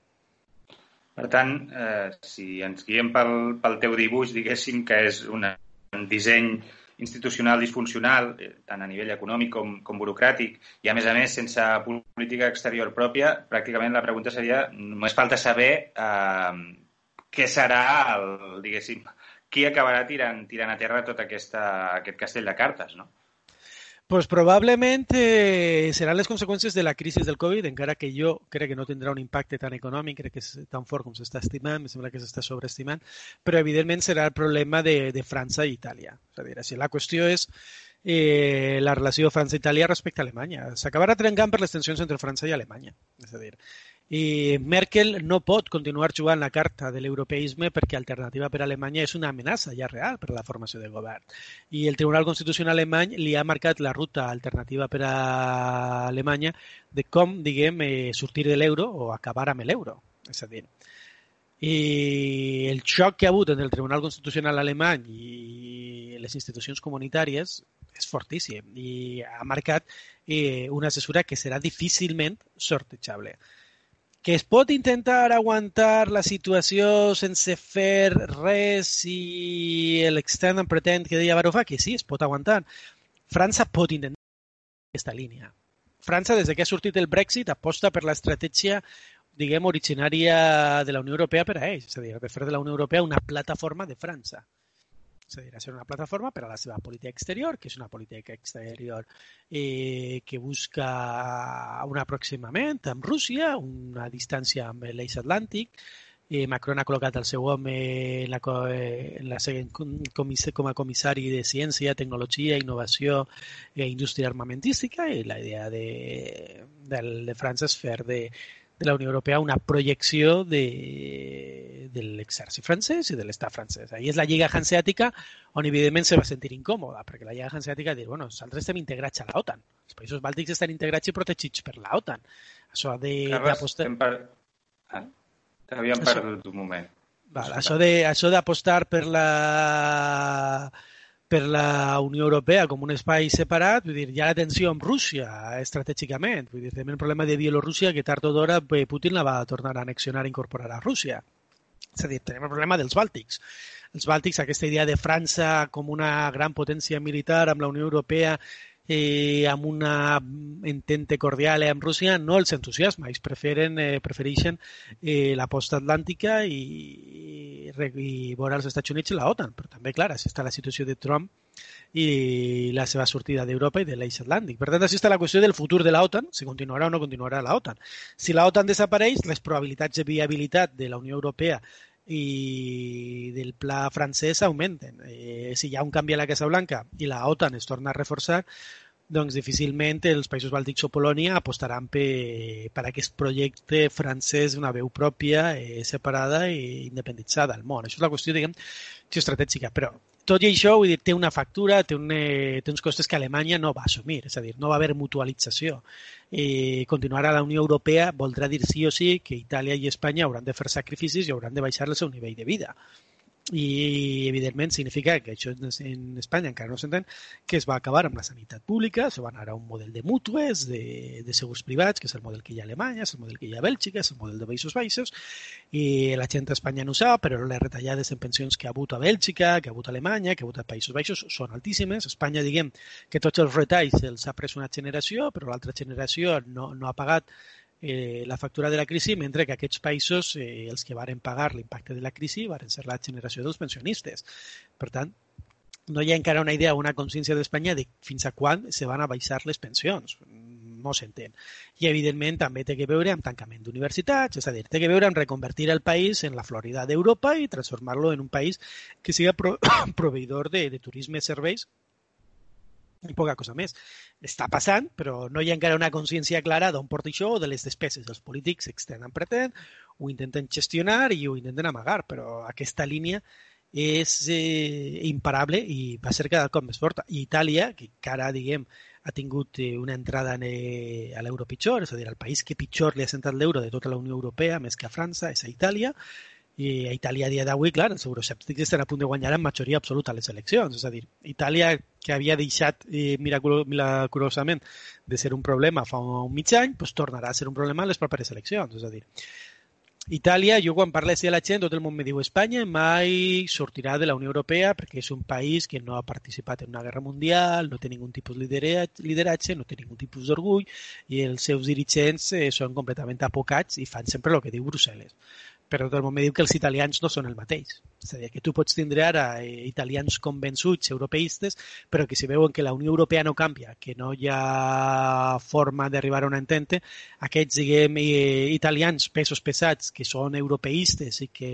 Per tant, eh, si ens guiem pel, pel teu dibuix, diguéssim que és una, un disseny institucional disfuncional, eh, tant a nivell econòmic com, com burocràtic, i a més a més sense política exterior pròpia, pràcticament la pregunta seria, només falta saber eh, què serà, el, diguéssim, qui acabarà tirant, tirant a terra tot aquesta, aquest castell de cartes, no? Pues probablement eh, seran les conseqüències de la crisi del Covid, encara que jo crec que no tindrà un impacte tan econòmic, crec que és tan fort com s'està estimant, em sembla que s'està sobreestimant, però evidentment serà el problema de, de França i Itàlia. És a dir, si la qüestió és eh, la relació França-Itàlia respecte a Alemanya. S'acabarà trencant per les tensions entre França i Alemanya. És a dir, i Merkel no pot continuar jugant la carta de l'europeisme perquè Alternativa per Alemanya és una amenaça ja real per a la formació de govern. I el Tribunal Constitucional alemany li ha marcat la ruta alternativa per a Alemanya de com, diguem, eh, sortir de l'euro o acabar amb l'euro. És a dir, i el xoc que ha hagut entre el Tribunal Constitucional alemany i les institucions comunitàries és fortíssim i ha marcat eh, una assessura que serà difícilment sortejable que es pot intentar aguantar la situació sense fer res i l'extern pretén que deia Varoufakis, sí, es pot aguantar. França pot intentar aquesta línia. França, des que ha sortit el Brexit, aposta per l'estratègia diguem, originària de la Unió Europea per a ells, és a dir, de fer de la Unió Europea una plataforma de França. És a dir, ser una plataforma per a la seva política exterior, que és una política exterior eh, que busca un aproximament amb Rússia, una distància amb l'eix atlàntic, eh, Macron ha col·locat el seu home en la, en la com a comissari de Ciència, Tecnologia, Innovació i Indústria Armamentística i la idea de, de, de França és fer de, de la Unió Europea una projecció de, de l'exèrcit francès i de l'estat francès. Ahí és la Lliga Hanseàtica on evidentment se va sentir incòmoda, perquè la Lliga Hanseàtica dir, bueno, nosaltres estem integrats a la OTAN. Els països bàltics estan integrats i protegits per la OTAN. Això de... Carles, per... ah, t'havíem perdut un moment. Val, això d'apostar per la per la Unió Europea com un espai separat, vull dir, hi ha la tensió amb Rússia estratègicament. Vull dir, tenim el problema de Bielorússia que tard o d'hora Putin la va tornar a annexionar i incorporar a Rússia. És a dir, tenim el problema dels Bàltics. Els Bàltics, aquesta idea de França com una gran potència militar amb la Unió Europea eh, amb una entente cordial amb Rússia no els entusiasma, ells preferen, eh, prefereixen eh, la post-atlàntica i, i, i veure els Estats Units i la OTAN, però també, clar, així està la situació de Trump i la seva sortida d'Europa i de l'eix atlàntic. Per tant, així està la qüestió del futur de la OTAN, si continuarà o no continuarà la OTAN. Si la OTAN desapareix, les probabilitats de viabilitat de la Unió Europea i del pla francès augmenten. Eh, si hi ha un canvi a la Casa Blanca i la OTAN es torna a reforçar, doncs difícilment els països bàltics o Polònia apostaran per, per aquest projecte francès una veu pròpia, eh, separada i independitzada al món. Això és la qüestió, diguem, estratègica. Però tot i això, vull dir, té una factura, té, un, eh, té uns costes que Alemanya no va assumir, és a dir, no va haver mutualització. Eh, continuar a la Unió Europea voldrà dir sí o sí que Itàlia i Espanya hauran de fer sacrificis i hauran de baixar el seu nivell de vida i evidentment significa que això en Espanya encara no s'entén que es va acabar amb la sanitat pública, se va anar a un model de mútues, de, de segurs privats, que és el model que hi ha a Alemanya, és el model que hi ha a Bèlgica, és el model de Països Baixos, i la gent a Espanya no ho sap, però les retallades en pensions que ha hagut a Bèlgica, que ha hagut a Alemanya, que ha hagut a Països Baixos són altíssimes. Espanya, diguem, que tots els retalls els ha pres una generació, però l'altra generació no, no ha pagat eh, la factura de la crisi, mentre que aquests països, eh, els que varen pagar l'impacte de la crisi, varen ser la generació dels pensionistes. Per tant, no hi ha encara una idea, una consciència d'Espanya de fins a quan se van a baixar les pensions. No s'entén. I, evidentment, també té que veure amb tancament d'universitats, és a dir, té que veure amb reconvertir el país en la Florida d'Europa i transformar-lo en un país que siga pro proveïdor de, de turisme i serveis i poca cosa més. Està passant, però no hi ha encara una consciència clara d'on porta això o de les despeses. Els polítics extenen pretén, ho intenten gestionar i ho intenten amagar, però aquesta línia és eh, imparable i va ser cada cop més forta. I Itàlia, que encara, diguem, ha tingut eh, una entrada en, eh, a l'euro pitjor, és a dir, el país que pitjor li ha sentat l'euro de tota la Unió Europea, més que a França, és a Itàlia, i a Itàlia a dia d'avui, clar, els euroscèptics estan a punt de guanyar en majoria absoluta les eleccions. És a dir, Itàlia, que havia deixat eh, miraculosament de ser un problema fa un mig any, pues, tornarà a ser un problema en les properes eleccions. És a dir, Itàlia, jo quan parlo de la gent, tot el món me diu Espanya mai sortirà de la Unió Europea perquè és un país que no ha participat en una guerra mundial, no té ningun tipus de lideratge, no té ningun tipus d'orgull i els seus dirigents eh, són completament apocats i fan sempre el que diu Brussel·les però tot el món diu que els italians no són el mateix. És a dir, que tu pots tindre ara eh, italians convençuts, europeistes, però que si veuen que la Unió Europea no canvia, que no hi ha forma d'arribar a una entente, aquests, diguem, eh, italians pesos pesats que són europeistes i que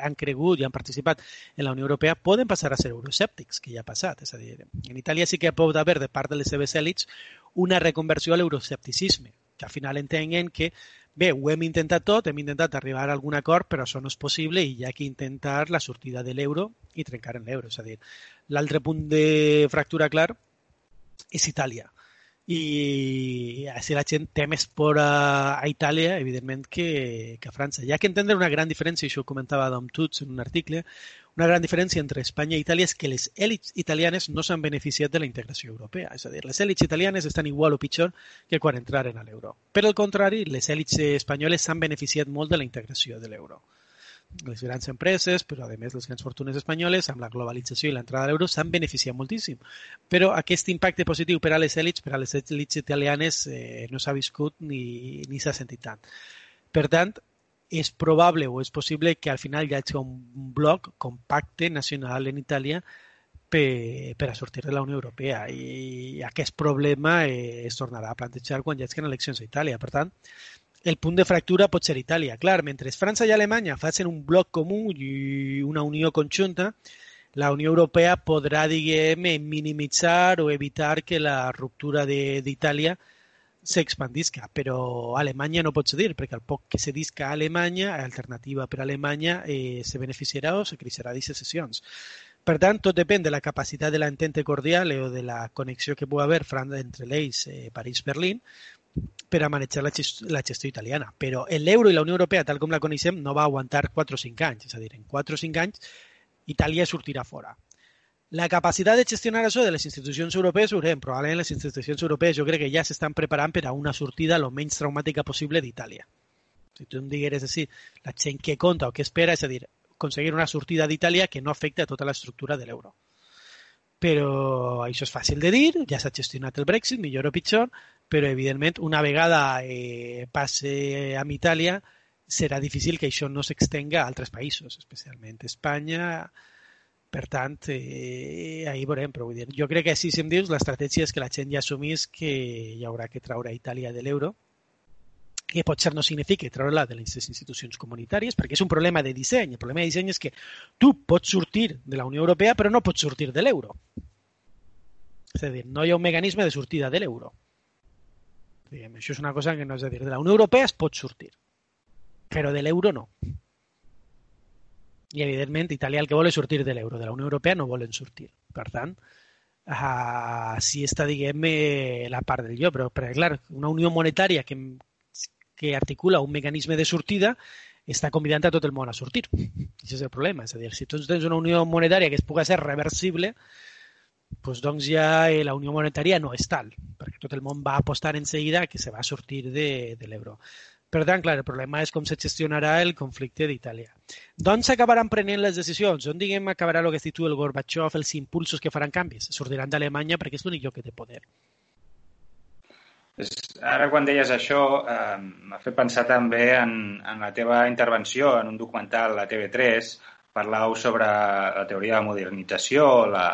han cregut i han participat en la Unió Europea poden passar a ser euroscèptics, que ja ha passat. És a dir, en Itàlia sí que pot haver de part de les seves èlits una reconversió a l'euroscepticisme, que al final entenguen que bé, ho hem intentat tot, hem intentat arribar a algun acord, però això no és possible i hi ha que intentar la sortida de l'euro i trencar en l'euro. És a dir, l'altre punt de fractura clar és Itàlia i si la gent té més por a, a Itàlia, evidentment, que, que a França. Hi ha que entendre una gran diferència, això ho comentava Dom Tuts en un article, una gran diferència entre Espanya i Itàlia és que les èlits italianes no s'han beneficiat de la integració europea. És a dir, les èlits italianes estan igual o pitjor que quan entraren a l'euro. Per al contrari, les èlits espanyoles s'han beneficiat molt de la integració de l'euro les grans empreses, però a més les grans fortunes espanyoles, amb la globalització i l'entrada de l'euro, s'han beneficiat moltíssim. Però aquest impacte positiu per a les èlits, per a les èlits italianes, eh, no s'ha viscut ni, ni s'ha sentit tant. Per tant, és probable o és possible que al final hi hagi un bloc compacte nacional en Itàlia per, per a sortir de la Unió Europea i aquest problema eh, es tornarà a plantejar quan hi hagi eleccions a Itàlia. Per tant, el punt de fractura pot ser Itàlia. Clar, mentre França i Alemanya facin un bloc comú i una unió conjunta, la Unió Europea podrà, diguem, minimitzar o evitar que la ruptura d'Itàlia s'expandisca, però Alemanya no pot cedir, perquè al poc que cedisca a Alemanya, alternativa per a Alemanya, eh, se beneficiarà o se creixerà de sessions. Per tant, tot de la capacitat de l'entente cordial o de la connexió que pugui haver entre l'eix eh, París-Berlín per a manejar la, gestió, la gestió italiana. Però l'euro i la Unió Europea, tal com la coneixem, no va aguantar 4 o 5 anys. És a dir, en 4 o 5 anys Itàlia sortirà fora. La capacitat de gestionar això de les institucions europees, veurem, probablement les institucions europees jo crec que ja s'estan preparant per a una sortida el menys traumàtica possible d'Itàlia. Si tu em digueres així, la gent que compta o que espera, és a dir, aconseguir una sortida d'Itàlia que no afecta a tota l'estructura de l'euro. Però això és fàcil de dir, ja s'ha gestionat el Brexit, millor o pitjor, però evidentment una vegada eh, passe amb Itàlia serà difícil que això no s'extenga a altres països, especialment Espanya. Per tant, eh, ahir veurem, però vull dir, jo crec que si em dius, l'estratègia és que la gent ja assumís que hi haurà que traure Itàlia de l'euro, que potser no significa treure-la de les institucions comunitàries, perquè és un problema de disseny. El problema de disseny és que tu pots sortir de la Unió Europea però no pots sortir de l'euro. És a dir, no hi ha un mecanisme de sortida de l'euro. Això és una cosa que no és a dir, de la Unió Europea es pot sortir, però de l'euro no. I, evidentment, Itàlia el que vol és sortir de l'euro. De la Unió Europea no volen sortir. Per tant, uh, si està, diguem, eh, la part del jo, però, però clar, una unió monetària que, que articula un mecanisme de sortida està convidant a tot el món a sortir. Això és el problema. És a dir, si tu tens una unió monetària que es pugui ser reversible, doncs, doncs ja eh, la unió monetària no és tal, perquè tot el món va apostar en seguida que se va sortir de, de l'euro. Per tant, clar, el problema és com se gestionarà el conflicte d'Itàlia. D'on s'acabaran prenent les decisions? On, diguem, acabarà el que es diu el Gorbachev, els impulsos que faran canvis? Sortiran d'Alemanya perquè és l'únic lloc que té poder. Ara, quan deies això, eh, m'ha fet pensar també en, en la teva intervenció en un documental a TV3. Parlau sobre la teoria de modernització, la,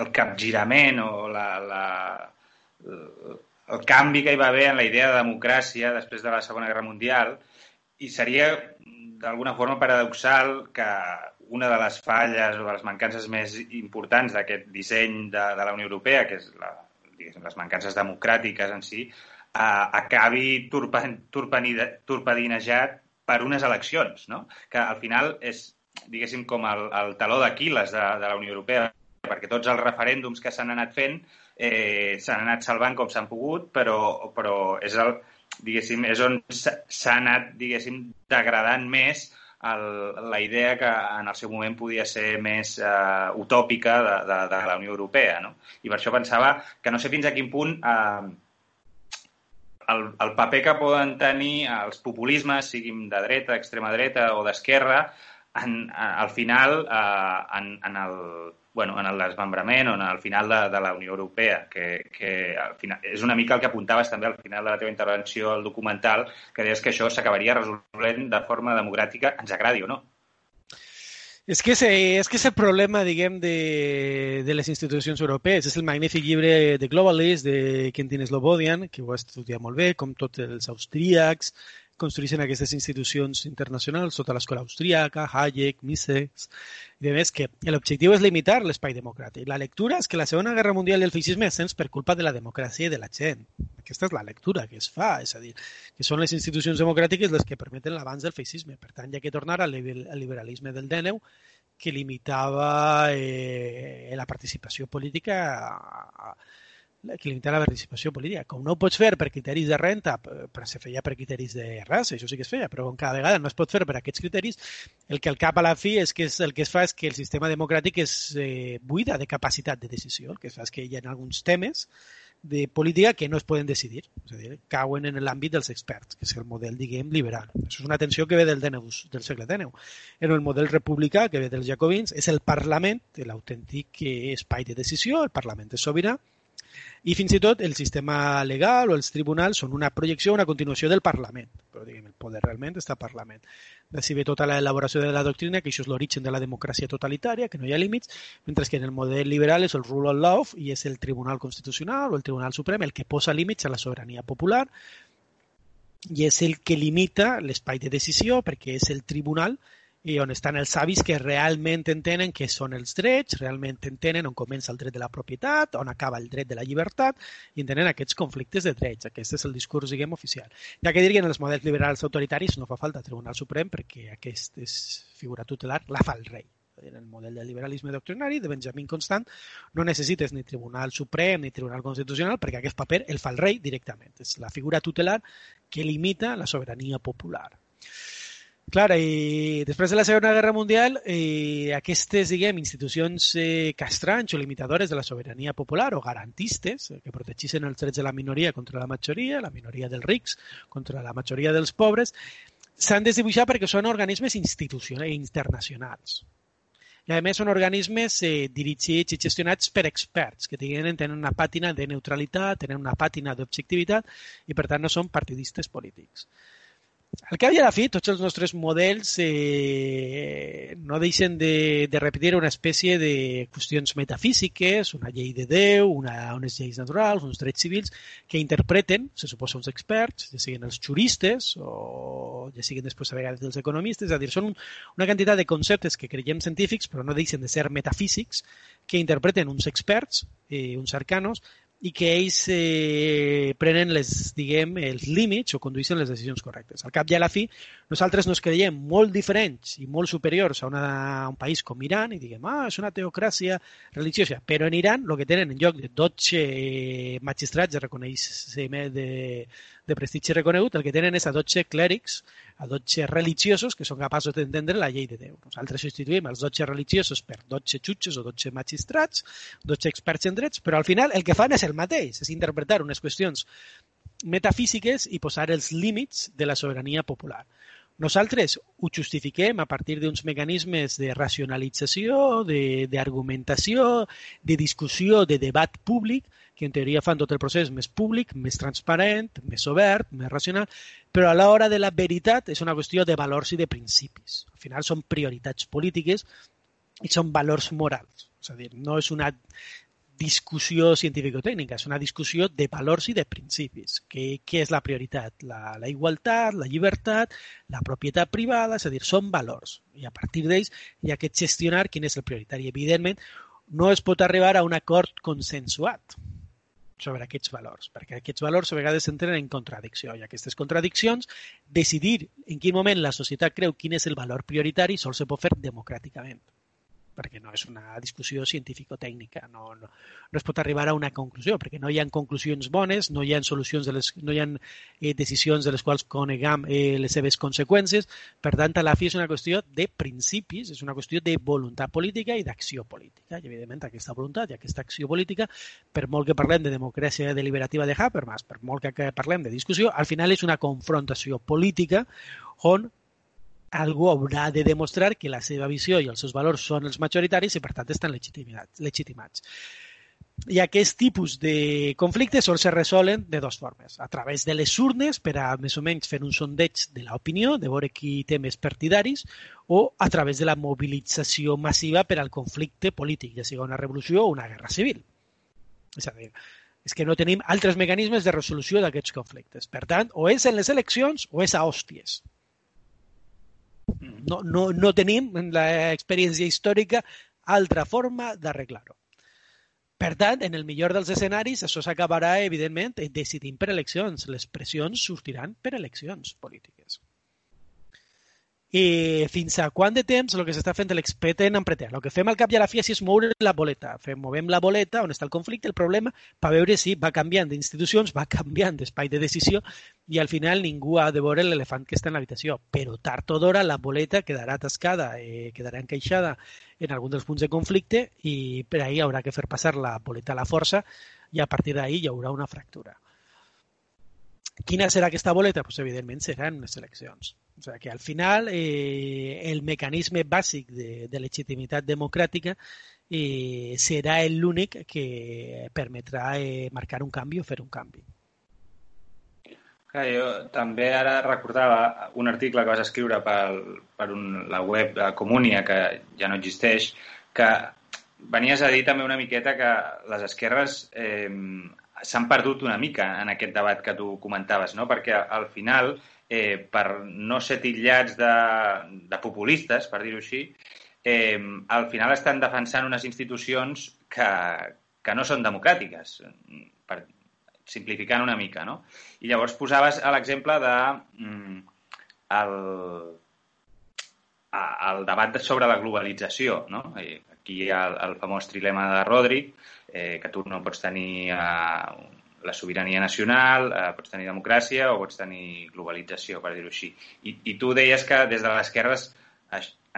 el capgirament o la, la, el canvi que hi va haver en la idea de democràcia després de la Segona Guerra Mundial i seria d'alguna forma paradoxal que una de les falles o de les mancances més importants d'aquest disseny de, de la Unió Europea, que és la, les mancances democràtiques en si, eh, acabi torpedinejat per unes eleccions, no? que al final és, diguéssim, com el, el taló d'Aquiles de, de la Unió Europea, perquè tots els referèndums que s'han anat fent eh, s'han anat salvant com s'han pogut, però, però és, el, diguéssim, és on s'ha anat diguéssim, degradant més el, la idea que en el seu moment podia ser més eh, utòpica de, de, de la Unió Europea. No? I per això pensava que no sé fins a quin punt eh, el, el paper que poden tenir els populismes, siguin de dreta, extrema dreta o d'esquerra, en, al final eh, en, en el bueno, en el desmembrament o en el final de, de la Unió Europea, que, que al final, és una mica el que apuntaves també al final de la teva intervenció al documental, que deies que això s'acabaria resolent de forma democràtica, ens agradi o no. És que, és, és que el problema, diguem, de, de les institucions europees. És el magnífic llibre de Globalist de Quentin Slobodian, que ho ha estudiat molt bé, com tots els austríacs, construeixen aquestes institucions internacionals sota l'escola austríaca, Hayek, Mises, i de més que l'objectiu és limitar l'espai democràtic. La lectura és que la Segona Guerra Mundial i el feixisme ascens per culpa de la democràcia i de la gent. Aquesta és la lectura que es fa, és a dir, que són les institucions democràtiques les que permeten l'avanç del feixisme. Per tant, hi ha que tornar al liberalisme del Dèneu, que limitava eh, la participació política a, a que limita la participació política. Com no ho pots fer per criteris de renta, però se feia per criteris de raça, això sí que es feia, però com cada vegada no es pot fer per aquests criteris, el que al cap a la fi és que és, el que es fa és que el sistema democràtic és eh, buida de capacitat de decisió. El que es fa és que hi ha alguns temes de política que no es poden decidir, és a dir, cauen en l'àmbit dels experts, que és el model, diguem, liberal. Això és una tensió que ve del DNU, del segle XIX. En el model republicà, que ve dels jacobins, és el Parlament, l'autèntic espai de decisió, el Parlament és sobirà, i fins i tot el sistema legal o els tribunals són una projecció, una continuació del Parlament. Però diguem, el poder realment està al Parlament. D'ací ve tota l'elaboració de la doctrina, que això és l'origen de la democràcia totalitària, que no hi ha límits, mentre que en el model liberal és el rule of law i és el Tribunal Constitucional o el Tribunal Suprem el que posa límits a la sobirania popular i és el que limita l'espai de decisió perquè és el tribunal i on estan els savis que realment entenen què són els drets, realment entenen on comença el dret de la propietat, on acaba el dret de la llibertat, i entenen aquests conflictes de drets. Aquest és el discurs, diguem, oficial. Ja que que en els models liberals autoritaris no fa falta Tribunal Suprem perquè aquesta és figura tutelar, la fa el rei. En el model del liberalisme doctrinari de Benjamin Constant no necessites ni Tribunal Suprem ni Tribunal Constitucional perquè aquest paper el fa el rei directament. És la figura tutelar que limita la sobirania popular. Clar, i després de la Segona Guerra Mundial, eh, aquestes, diguem, institucions eh, castrants o limitadores de la sobirania popular o garantistes eh, que protegissin els drets de la minoria contra la majoria, la minoria dels rics contra la majoria dels pobres, s'han de dibuixar perquè són organismes institucionals internacionals. I a més són organismes eh, dirigits i gestionats per experts que tenen, tenen una pàtina de neutralitat, tenen una pàtina d'objectivitat i per tant no són partidistes polítics. Al cap i a la fi, tots els nostres models eh, no deixen de, de repetir una espècie de qüestions metafísiques, una llei de Déu, una, unes lleis naturals, uns drets civils, que interpreten, se suposa, uns experts, ja siguin els juristes o ja siguin després a vegades els economistes, és a dir, són un, una quantitat de conceptes que creiem científics, però no deixen de ser metafísics, que interpreten uns experts, eh, uns arcanos, i que ells eh, prenen les, diguem, els límits o condueixen les decisions correctes. Al cap i a la fi, nosaltres nos creiem molt diferents i molt superiors a, una, a un país com Iran i diguem, ah, és una teocràcia religiosa. Però en Iran, el que tenen en lloc de 12 magistrats de de, de prestigi reconegut, el que tenen és a 12 clèrics, a 12 religiosos que són capaços d'entendre la llei de Déu. Nosaltres substituïm els 12 religiosos per 12 jutges o 12 magistrats, 12 experts en drets, però al final el que fan és el mateix, és interpretar unes qüestions metafísiques i posar els límits de la sobirania popular. Nosaltres ho justifiquem a partir d'uns mecanismes de racionalització, d'argumentació, de, de discussió, de debat públic, que en teoria fan tot el procés més públic, més transparent, més obert, més racional, però a l'hora de la veritat és una qüestió de valors i de principis. Al final són prioritats polítiques i són valors morals. És a dir, no és una discussió científico-tècnica, és una discussió de valors i de principis. Què, què és la prioritat? La, la igualtat, la llibertat, la propietat privada, és a dir, són valors. I a partir d'ells hi ha que gestionar quin és el prioritari. Evidentment, no es pot arribar a un acord consensuat sobre aquests valors, perquè aquests valors a vegades entren en contradicció i aquestes contradiccions, decidir en quin moment la societat creu quin és el valor prioritari sol se pot fer democràticament perquè no és una discussió científico-tècnica, no, no, no es pot arribar a una conclusió, perquè no hi ha conclusions bones, no hi ha solucions, de les, no hi ha eh, decisions de les quals conegam eh, les seves conseqüències, per tant, a la fi és una qüestió de principis, és una qüestió de voluntat política i d'acció política, i evidentment aquesta voluntat i aquesta acció política, per molt que parlem de democràcia deliberativa de Habermas, per molt que parlem de discussió, al final és una confrontació política on algú haurà de demostrar que la seva visió i els seus valors són els majoritaris i, per tant, estan legitimats. I aquest tipus de conflictes sols se resolen de dues formes. A través de les urnes, per a més o menys fer un sondeig de l'opinió, de veure qui té més partidaris, o a través de la mobilització massiva per al conflicte polític, ja sigui una revolució o una guerra civil. És a dir, és que no tenim altres mecanismes de resolució d'aquests conflictes. Per tant, o és en les eleccions o és a hòsties. No, no, no tenim en l'experiència històrica altra forma d'arreglar-ho. Per tant, en el millor dels escenaris, això s'acabarà, evidentment, decidint per eleccions. Les pressions sortiran per eleccions polítiques. I fins a quant de temps el que s'està fent l'expedient empreter. El que fem al cap i a la fi és moure la boleta. Fem, movem la boleta on està el conflicte, el problema, per veure si va canviant d'institucions, va canviant d'espai de decisió i al final ningú ha de veure l'elefant que està en l'habitació. Però tard o d'hora la boleta quedarà atascada, eh, quedarà encaixada en algun dels punts de conflicte i per ahir haurà que fer passar la boleta a la força i a partir d'ahir hi haurà una fractura. Quina serà aquesta boleta? Pues, evidentment seran les eleccions. O sigui que al final eh, el mecanisme bàsic de, de legitimitat democràtica eh, serà l'únic que permetrà eh, marcar un canvi o fer un canvi. Clar, jo també ara recordava un article que vas escriure per, per un, la web de Comunia, que ja no existeix, que venies a dir també una miqueta que les esquerres eh, s'han perdut una mica en aquest debat que tu comentaves, no? perquè al final, eh, per no ser titllats de, de populistes, per dir-ho així, eh, al final estan defensant unes institucions que, que no són democràtiques, per, simplificant una mica, no? I llavors posaves l'exemple de mm, el, el debat sobre la globalització, no? Aquí hi ha el, el famós trilema de Rodri, eh, que tu no pots tenir eh, la sobirania nacional, eh, pots tenir democràcia o pots tenir globalització, per dir-ho així. I, I tu deies que des de les esquerres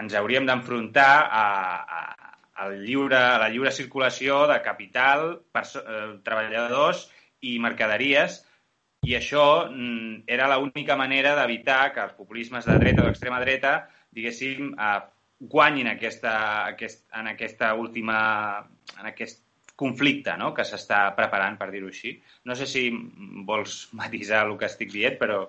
ens hauríem d'enfrontar a, a, al lliure, a la lliure circulació de capital, eh, treballadors i mercaderies, i això mm, era l'única manera d'evitar que els populismes de dreta o d'extrema dreta, diguéssim, eh, guanyin aquesta, aquest, en aquesta última, en aquest conflicte no? que s'està preparant, per dir-ho així. No sé si vols matisar el que estic dient, però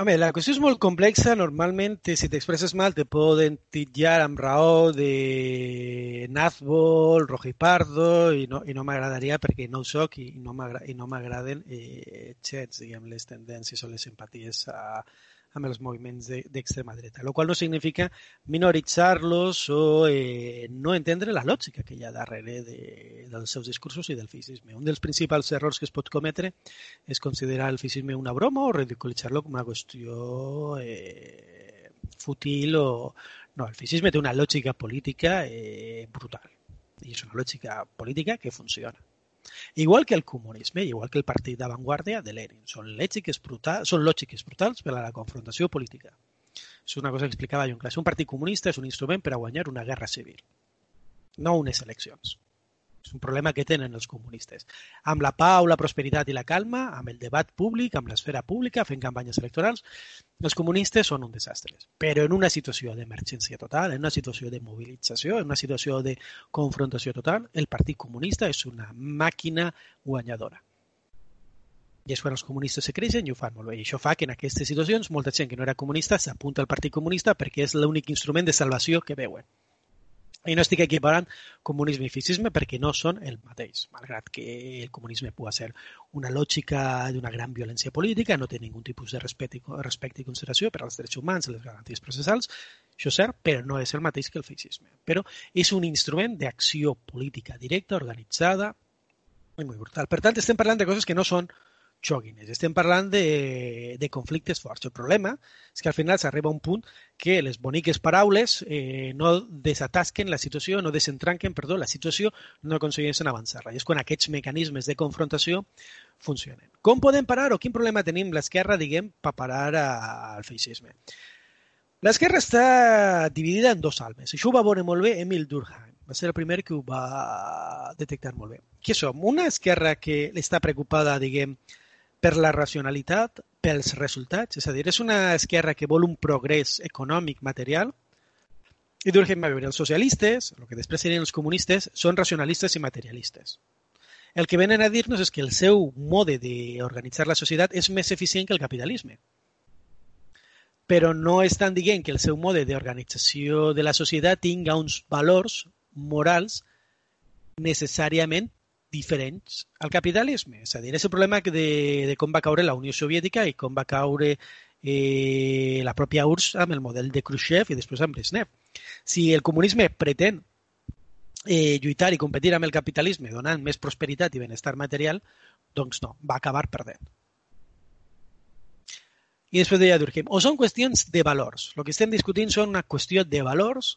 Home, la qüestió és molt complexa. Normalment, si t'expresses mal, te poden titllar amb raó de nazbol, rojipardo, i no, i no m'agradaria perquè no ho soc i no m'agraden eh, xets, diguem, les tendències o les simpaties a, amb els moviments d'extrema de, dreta, el qual no significa minoritzar-los o eh, no entendre la lògica que hi ha darrere de, dels seus discursos i del feixisme. Un dels principals errors que es pot cometre és considerar el feixisme una broma o ridiculitzar-lo com una qüestió eh, fútil o... No, el feixisme té una lògica política eh, brutal i és una lògica política que funciona. Igual que el comunisme, igual que el partit d'avantguàrdia de Lenin. Són lògiques, brutals, són lògiques brutals per a la confrontació política. És una cosa que explicava classe. Un partit comunista és un instrument per a guanyar una guerra civil, no unes eleccions. És un problema que tenen els comunistes. Amb la pau, la prosperitat i la calma, amb el debat públic, amb l'esfera pública, fent campanyes electorals, els comunistes són un desastre. Però en una situació d'emergència total, en una situació de mobilització, en una situació de confrontació total, el Partit Comunista és una màquina guanyadora. I és quan els comunistes se creixen i ho fan molt bé. I això fa que en aquestes situacions molta gent que no era comunista s'apunta al Partit Comunista perquè és l'únic instrument de salvació que veuen. I no estic equiparant comunisme i feixisme perquè no són el mateix, malgrat que el comunisme pugui ser una lògica d'una gran violència política, no té ningun tipus de respecte, respecte i consideració per als drets humans les garanties processals, això és cert, però no és el mateix que el feixisme. Però és un instrument d'acció política directa, organitzada i molt brutal. Per tant, estem parlant de coses que no són xoguines. Estem parlant de, de conflictes forts. El problema és que al final s'arriba a un punt que les boniques paraules eh, no desatasquen la situació, no desentranquen, perdó, la situació, no aconsegueixen avançar-la. I és quan aquests mecanismes de confrontació funcionen. Com podem parar o quin problema tenim l'esquerra, diguem, per parar al feixisme? L'esquerra està dividida en dos almes. Això ho va veure molt bé Emil Durkheim. Va ser el primer que ho va detectar molt bé. Què som? Una esquerra que està preocupada, diguem, per la racionalitat, pels resultats. És a dir, és una esquerra que vol un progrés econòmic, material, i Durkheim va veure els socialistes, el que després serien els comunistes, són racionalistes i materialistes. El que venen a dir-nos és que el seu mode d'organitzar la societat és més eficient que el capitalisme. Però no estan dient que el seu mode d'organització de la societat tinga uns valors morals necessàriament diferents al capitalisme. És a dir, és el problema de, de com va caure la Unió Soviètica i com va caure eh, la pròpia URSS amb el model de Khrushchev i després amb Brezhnev. Si el comunisme pretén eh, lluitar i competir amb el capitalisme donant més prosperitat i benestar material, doncs no, va acabar perdent. I després deia Durkheim, o són qüestions de valors. El que estem discutint són una qüestió de valors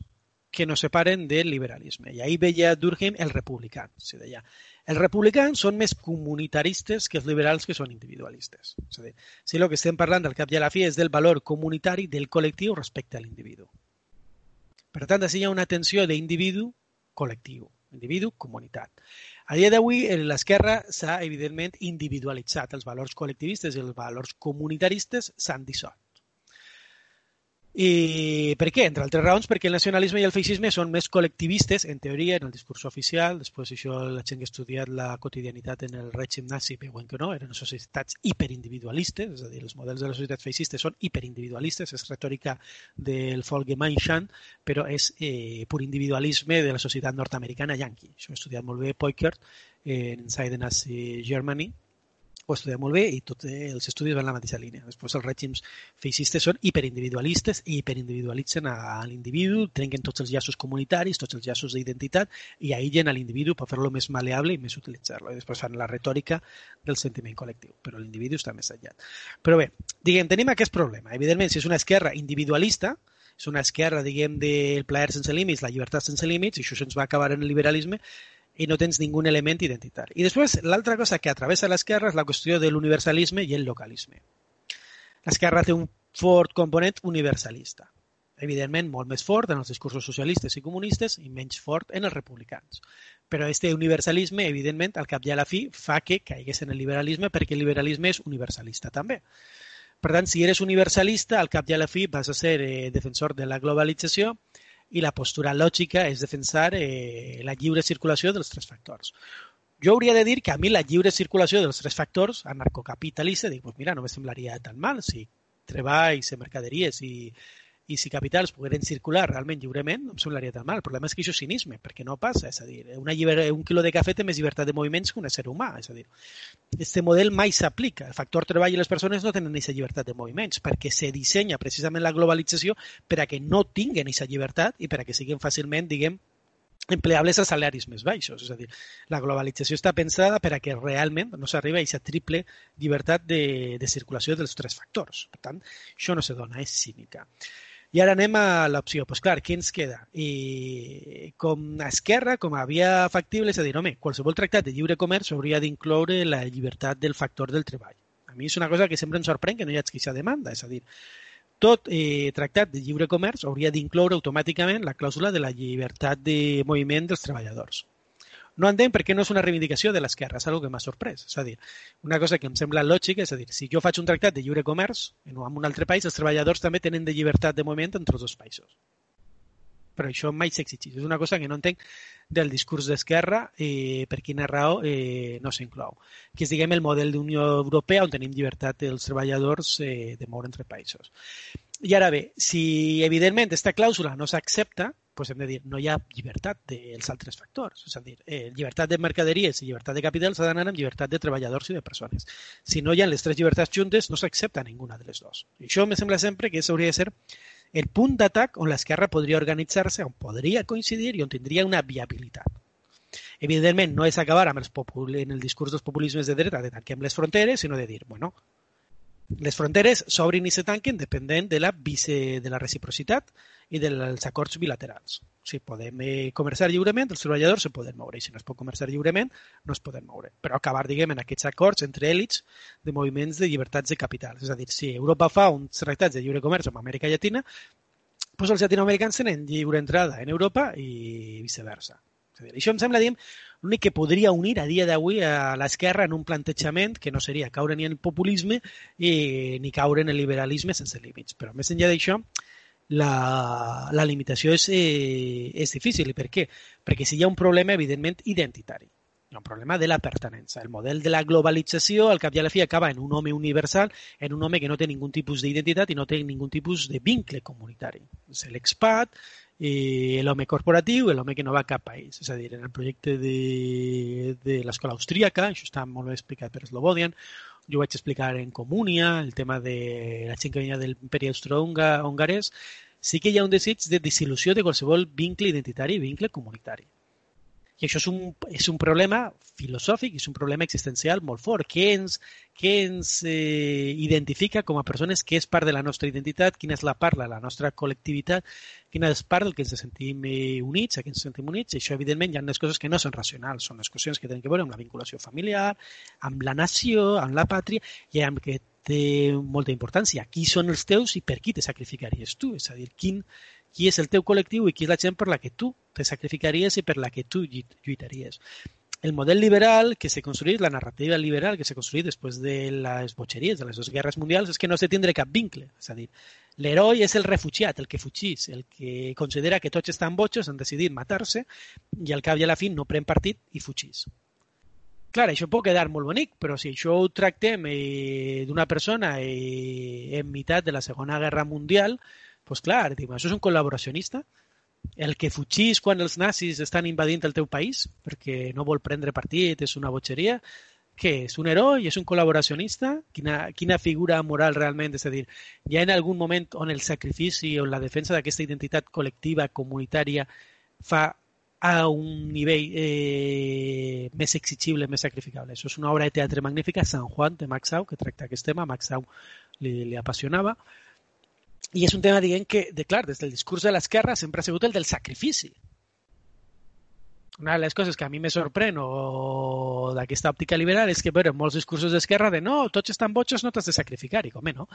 que nos separen del liberalisme. I ahí veia Durkheim el republicà. Se deia, els republicans són més comunitaristes que els liberals que són individualistes. És a dir, si el que estem parlant del cap i a la fi és del valor comunitari del col·lectiu respecte a l'individu. Per tant, així hi ha una tensió d'individu-col·lectiu, individu-comunitat. A dia d'avui, l'esquerra s'ha, evidentment, individualitzat. Els valors col·lectivistes i els valors comunitaristes s'han dissolt. I per què? Entre altres raons, perquè el nacionalisme i el feixisme són més col·lectivistes, en teoria, en el discurs oficial. Després, això, la gent que ha estudiat la quotidianitat en el règim nazi veuen que no, eren societats hiperindividualistes, és a dir, els models de les societats feixistes són hiperindividualistes, és retòrica del Folgemeinschaft, però és eh, pur individualisme de la societat nord-americana yanqui. Això ha estudiat molt bé Poikert en Inside the Nazi Germany, ho estudia molt bé i tots els estudis van en la mateixa línia. Després els règims feixistes són hiperindividualistes i hiperindividualitzen a, a l'individu, trenquen tots els llaços comunitaris, tots els llaços d'identitat i aïllen a l'individu per fer-lo més maleable i més utilitzar-lo. I després fan la retòrica del sentiment col·lectiu, però l'individu està més enllà. Però bé, diguem, tenim aquest problema. Evidentment, si és una esquerra individualista, és una esquerra, diguem, del plaer sense límits, la llibertat sense límits, i això se'ns va acabar en el liberalisme, i no tens ningú element identitari. I després, l'altra cosa que atravessa l'esquerra és la qüestió de l'universalisme i el localisme. L'esquerra té un fort component universalista. Evidentment, molt més fort en els discursos socialistes i comunistes i menys fort en els republicans. Però este universalisme, evidentment, al cap i a la fi, fa que caigués en el liberalisme perquè el liberalisme és universalista també. Per tant, si eres universalista, al cap i a la fi vas a ser eh, defensor de la globalització i la postura lògica és defensar eh, la lliure circulació dels tres factors. Jo hauria de dir que a mi la lliure circulació dels tres factors anarcocapitalista, dic, pues mira, no me semblaria tan mal si treballs, mercaderies i, i si capitals pogueren circular realment lliurement, no em semblaria tan mal. El problema és que això és cinisme, perquè no passa. És a dir, una lliber... un quilo de cafè té més llibertat de moviments que un ésser humà. És a dir, aquest model mai s'aplica. El factor treball i les persones no tenen aquesta llibertat de moviments, perquè se dissenya precisament la globalització per a que no tinguen aquesta llibertat i per a que siguin fàcilment, diguem, empleables a salaris més baixos. És a dir, la globalització està pensada per a que realment no s'arriba a aquesta triple llibertat de, de circulació dels tres factors. Per tant, això no se dona, és cínica. I ara anem a l'opció. Doncs pues clar, què ens queda? I com a esquerra, com a via factible, és a dir, home, qualsevol tractat de lliure comerç hauria d'incloure la llibertat del factor del treball. A mi és una cosa que sempre em sorprèn que no hi hagi aquesta demanda, és a dir, tot eh, tractat de lliure comerç hauria d'incloure automàticament la clàusula de la llibertat de moviment dels treballadors. No entenc per què no és una reivindicació de l'esquerra, és una que m'ha sorprès. És a dir, una cosa que em sembla lògica, és a dir, si jo faig un tractat de lliure comerç en un altre país, els treballadors també tenen de llibertat de moviment entre els dos països. Però això mai s'exigeix. És una cosa que no entenc del discurs d'esquerra eh, per quina raó eh, no s'inclou. Que és, diguem, el model d'Unió Europea on tenim llibertat dels treballadors eh, de moure entre països. I ara bé, si evidentment aquesta clàusula no s'accepta, doncs hem de dir, no hi ha llibertat dels altres factors. És a dir, eh, llibertat de mercaderies i llibertat de capital s'ha d'anar amb llibertat de treballadors i de persones. Si no hi ha les tres llibertats juntes, no s'accepta ninguna de les dues. I això me sembla sempre que hauria de ser el punt d'atac on l'esquerra podria organitzar-se, on podria coincidir i on tindria una viabilitat. Evidentment, no és acabar amb els en el discurs dels populismes de dreta de tanquem les fronteres, sinó de dir, bueno, les fronteres s'obrin i se tanquen depenent de la, vice, de la reciprocitat i dels acords bilaterals. Si podem eh, comerciar lliurement, els treballadors se poden moure, i si no es pot comerciar lliurement, no es poden moure. Però acabar, diguem, en aquests acords entre èlits de moviments de llibertats de capital. És a dir, si Europa fa uns tractats de lliure comerç amb Amèrica Llatina, doncs els llatinoamericans tenen lliure entrada en Europa i viceversa. És a dir, això em sembla, diguem, l'únic que podria unir a dia d'avui a l'esquerra en un plantejament que no seria caure ni en el populisme i, ni caure en el liberalisme sense límits. Però més enllà d'això, la, la limitació és, eh, és difícil. I per què? Perquè si hi ha un problema, evidentment, identitari. Hi ha un problema de la pertenença. El model de la globalització, al cap i a la fi, acaba en un home universal, en un home que no té ningun tipus d'identitat i no té ningun tipus de vincle comunitari. És l'expat, eh, l'home corporatiu i l'home que no va a cap país. És a dir, en el projecte de, de l'escola austríaca, això està molt bé explicat per Slobodian, jo vaig explicar en Comunia, el tema de la gent que venia del imperi austro-hongarès, sí que hi ha un desig de disil·lusió de qualsevol vincle identitari i vincle comunitari. I això és un, és un problema filosòfic, és un problema existencial molt fort. Què ens, què ens eh, identifica com a persones? Què és part de la nostra identitat? Quina és la part de la nostra col·lectivitat? Quina és part del que ens sentim eh, units, a què ens sentim units? I això, evidentment, hi ha unes coses que no són racionals, són les qüestions que tenen que veure amb la vinculació familiar, amb la nació, amb la pàtria, i amb que té molta importància. Qui són els teus i per qui te sacrificaries tu? És a dir, quin, qui és el teu col·lectiu i qui és la gent per la que tu te sacrificaries i per la que tu lluitaries. El model liberal que s'ha construït, la narrativa liberal que s'ha construït després de les botxeries, de les dues guerres mundials, és que no se tindre cap vincle. És a dir, l'heroi és el refugiat, el que fugís, el que considera que tots estan botxos, han decidit matar-se i al cap i a la fi no pren partit i fugís. Clar, això pot quedar molt bonic, però si això ho tractem eh, d'una persona eh, en meitat de la Segona Guerra Mundial, pues clar, dic, això és un col·laboracionista? El que fugís quan els nazis estan invadint el teu país perquè no vol prendre partit, és una botxeria? què és? Un heroi? És un col·laboracionista? Quina, quina figura moral realment? És a dir, hi ha en algun moment on el sacrifici o la defensa d'aquesta identitat col·lectiva, comunitària, fa a un nivell eh, més exigible, més sacrificable. Això és una obra de teatre magnífica, San Juan, de Max que tracta aquest tema. Max li, li apassionava. I és un tema, diguem, que, de clar, des del discurs de l'esquerra sempre ha sigut el del sacrifici una de les coses que a mi me sorprèn o d'aquesta òptica liberal és que, en molts discursos d'esquerra de no, tots estan botxos, no t'has de sacrificar. I com, no?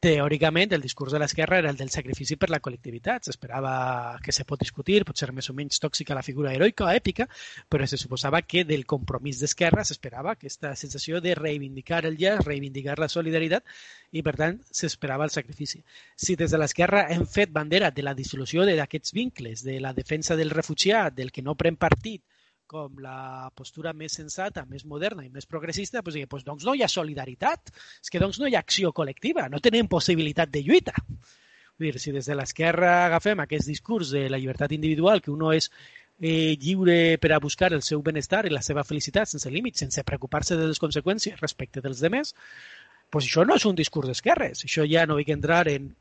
Teòricament el discurs de l'esquerra era el del sacrifici per la col·lectivitat. S'esperava que se pot discutir, pot ser més o menys tòxica la figura heroica o èpica, però se suposava que del compromís d'esquerra s'esperava aquesta sensació de reivindicar el llaç, reivindicar la solidaritat i, per tant, s'esperava el sacrifici. Si des de l'esquerra hem fet bandera de la dissolució d'aquests vincles, de la defensa del refugiat, del que no pren partit, com la postura més sensata, més moderna i més progressista, doncs, digui, doncs, doncs no hi ha solidaritat, és que doncs no hi ha acció col·lectiva, no tenim possibilitat de lluita. Vull dir, si des de l'esquerra agafem aquest discurs de la llibertat individual, que uno és eh, lliure per a buscar el seu benestar i la seva felicitat sense límits, sense preocupar-se de les conseqüències respecte dels demés, doncs això no és un discurs d'esquerres. Això ja no vull entrar en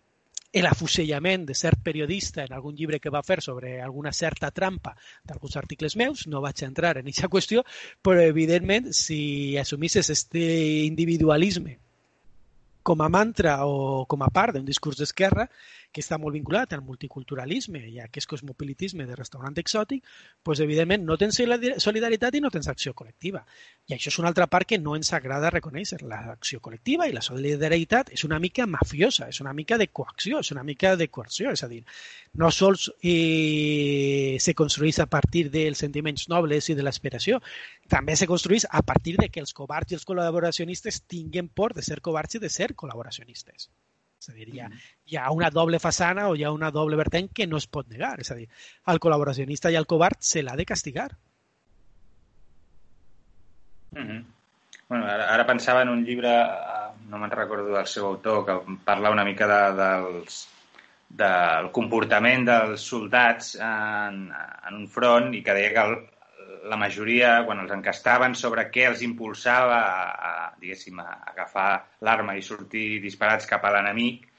l'afusellament de cert periodista en algun llibre que va fer sobre alguna certa trampa d'alguns articles meus, no vaig entrar en aquesta qüestió, però evidentment si assumisses este individualisme com a mantra o com a part d'un discurs d'esquerra, que està molt vinculat al multiculturalisme i a aquest cosmopolitisme de restaurant exòtic, doncs, evidentment no tens solidaritat i no tens acció col·lectiva. I això és una altra part que no ens agrada reconèixer. L'acció col·lectiva i la solidaritat és una mica mafiosa, és una mica de coacció, és una mica de coerció, és a dir, no sols eh, se construeix a partir dels sentiments nobles i de l'aspiració, també se construeix a partir de que els covards i els col·laboracionistes tinguen por de ser covards i de ser col·laboracionistes. És a dir, hi ha, mm. hi ha una doble façana o hi ha una doble vertent que no es pot negar. És a dir, al col·laboracionista i al covard se l'ha de castigar. Mm -hmm. bueno, ara, ara pensava en un llibre, eh, no me'n recordo del seu autor, que parla una mica de, dels, del comportament dels soldats en, en un front i que deia que el, la majoria, quan els encastaven sobre què els impulsava a, a diguéssim, a agafar l'arma i sortir disparats cap a l'enemic,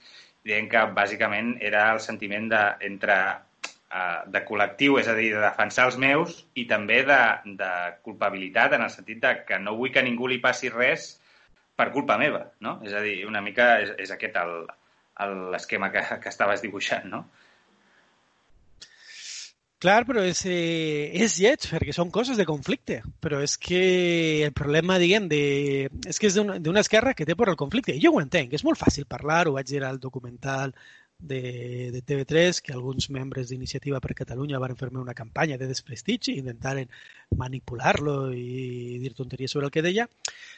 deien que bàsicament era el sentiment de, entre uh, de col·lectiu, és a dir, de defensar els meus i també de, de culpabilitat en el sentit de que no vull que ningú li passi res per culpa meva, no? És a dir, una mica és, és aquest l'esquema que, que estaves dibuixant, no? Clar, però és, eh, és lleig, perquè són coses de conflicte. Però és que el problema, diguem, de, és que és d'una esquerra que té por el conflicte. I jo ho entenc, és molt fàcil parlar, ho vaig dir al documental de, de TV3, que alguns membres d'Iniciativa per Catalunya van fer-me una campanya de desprestigi intentaren manipular-lo i dir tonteries sobre el que deia.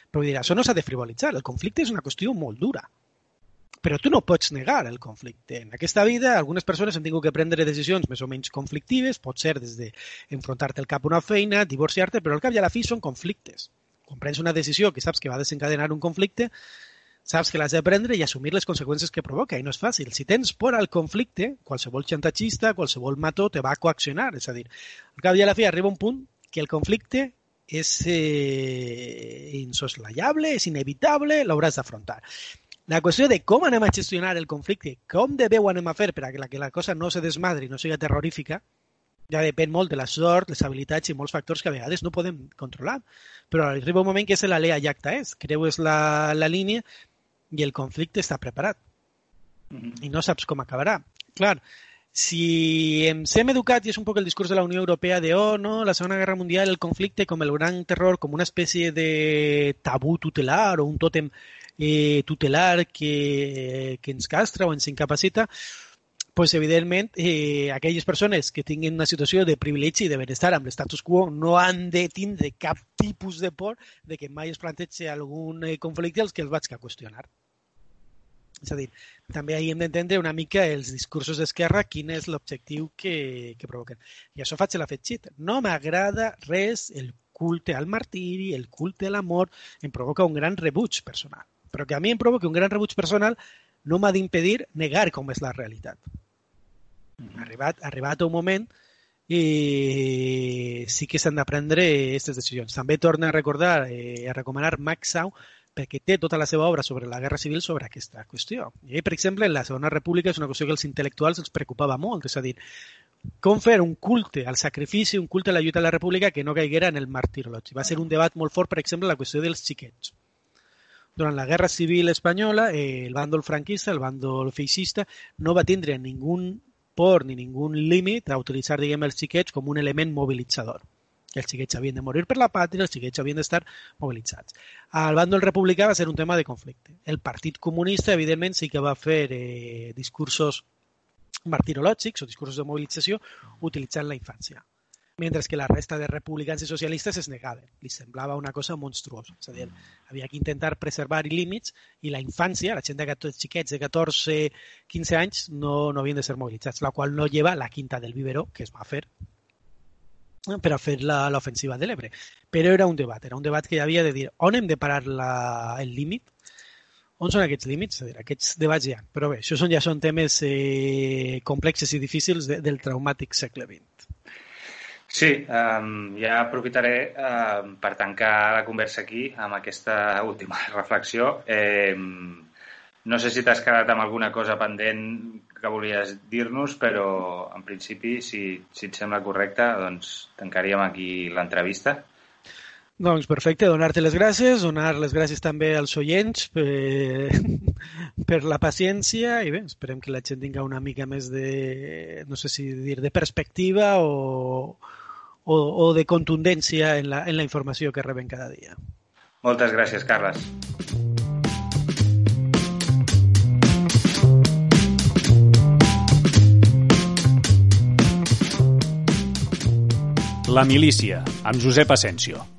Però dir, això no s'ha de frivolitzar. El conflicte és una qüestió molt dura però tu no pots negar el conflicte. En aquesta vida, algunes persones han tingut que prendre decisions més o menys conflictives, pot ser des d'enfrontar-te al cap a una feina, divorciar-te, però al cap i a la fi són conflictes. Quan prens una decisió que saps que va desencadenar un conflicte, saps que l'has de prendre i assumir les conseqüències que provoca, i no és fàcil. Si tens por al conflicte, qualsevol xantatxista, qualsevol mató te va coaccionar, és a dir, al cap i a la fi arriba un punt que el conflicte és eh, insoslayable, és inevitable, l'hauràs d'afrontar. La qüestió de com anem a gestionar el conflicte, com de bé ho anem a fer per a que la, que la cosa no se desmadri, no sigui terrorífica, ja depèn molt de la sort, les habilitats i molts factors que a vegades no podem controlar. Però arriba un moment que és la lea jacta és, creues la, la línia i el conflicte està preparat. Mm. I no saps com acabarà. Clar, si ens hem educat, i és un poc el discurs de la Unió Europea de, oh, no, la Segona Guerra Mundial, el conflicte com el gran terror, com una espècie de tabú tutelar o un tòtem eh, tutelar que, que ens castra o ens incapacita, pues, evidentment, eh, aquelles persones que tinguin una situació de privilegi i de benestar amb l'estatus quo no han de tindre cap tipus de por de que mai es plantegi algun eh, conflicte als que els vaig a qüestionar. És a dir, també ahir hem d'entendre una mica els discursos d'esquerra quin és l'objectiu que, que provoquen. I això faig l'afegit. No m'agrada res el culte al martiri, el culte a l'amor, em provoca un gran rebuig personal però que a mi em provoca un gran rebuig personal no m'ha d'impedir negar com és la realitat. Mm -hmm. Arribat, arribat un moment i sí que s'han de prendre aquestes decisions. També torna a recordar, eh, a recomanar Max Sau, perquè té tota la seva obra sobre la Guerra Civil sobre aquesta qüestió. I, per exemple, en la Segona República és una qüestió que els intel·lectuals els preocupava molt, és a dir, com fer un culte al sacrifici, un culte a la lluita de la República que no caiguera en el martirologi. Va ser un debat molt fort, per exemple, la qüestió dels xiquets. Durant la Guerra Civil Espanyola, eh, el bàndol franquista, el bàndol feixista, no va tindre ningú por ni ningú límit a utilitzar, diguem, els xiquets com un element mobilitzador. Els xiquets havien de morir per la pàtria, els xiquets havien d'estar mobilitzats. Al bàndol republicà va ser un tema de conflicte. El Partit Comunista, evidentment, sí que va fer eh, discursos martirològics o discursos de mobilització utilitzant la infància mentre que la resta de republicans i socialistes es negaven. Li semblava una cosa monstruosa. És a dir, havia que intentar preservar límits i la infància, la gent de 14, xiquets de 14, 15 anys, no, no havien de ser mobilitzats, la qual no lleva la quinta del Viveró, que es va fer per a fer l'ofensiva de l'Ebre. Però era un debat, era un debat que hi havia de dir on hem de parar la, el límit on són aquests límits? A dir, aquests debats hi ha. Però bé, això són, ja són temes eh, complexes i difícils de, del traumàtic segle XX. Sí, um, ja aprofitaré um, per tancar la conversa aquí amb aquesta última reflexió. Eh, no sé si t'has quedat amb alguna cosa pendent que volies dir-nos, però en principi, si, si et sembla correcte, doncs tancaríem aquí l'entrevista. Doncs perfecte, donar-te les gràcies, donar les gràcies també als oients per, per la paciència i bé, esperem que la gent tinga una mica més de, no sé si dir, de perspectiva o, o, o de contundència en la, en la informació que reben cada dia. Moltes gràcies, Carles. La milícia, amb Josep Asensio.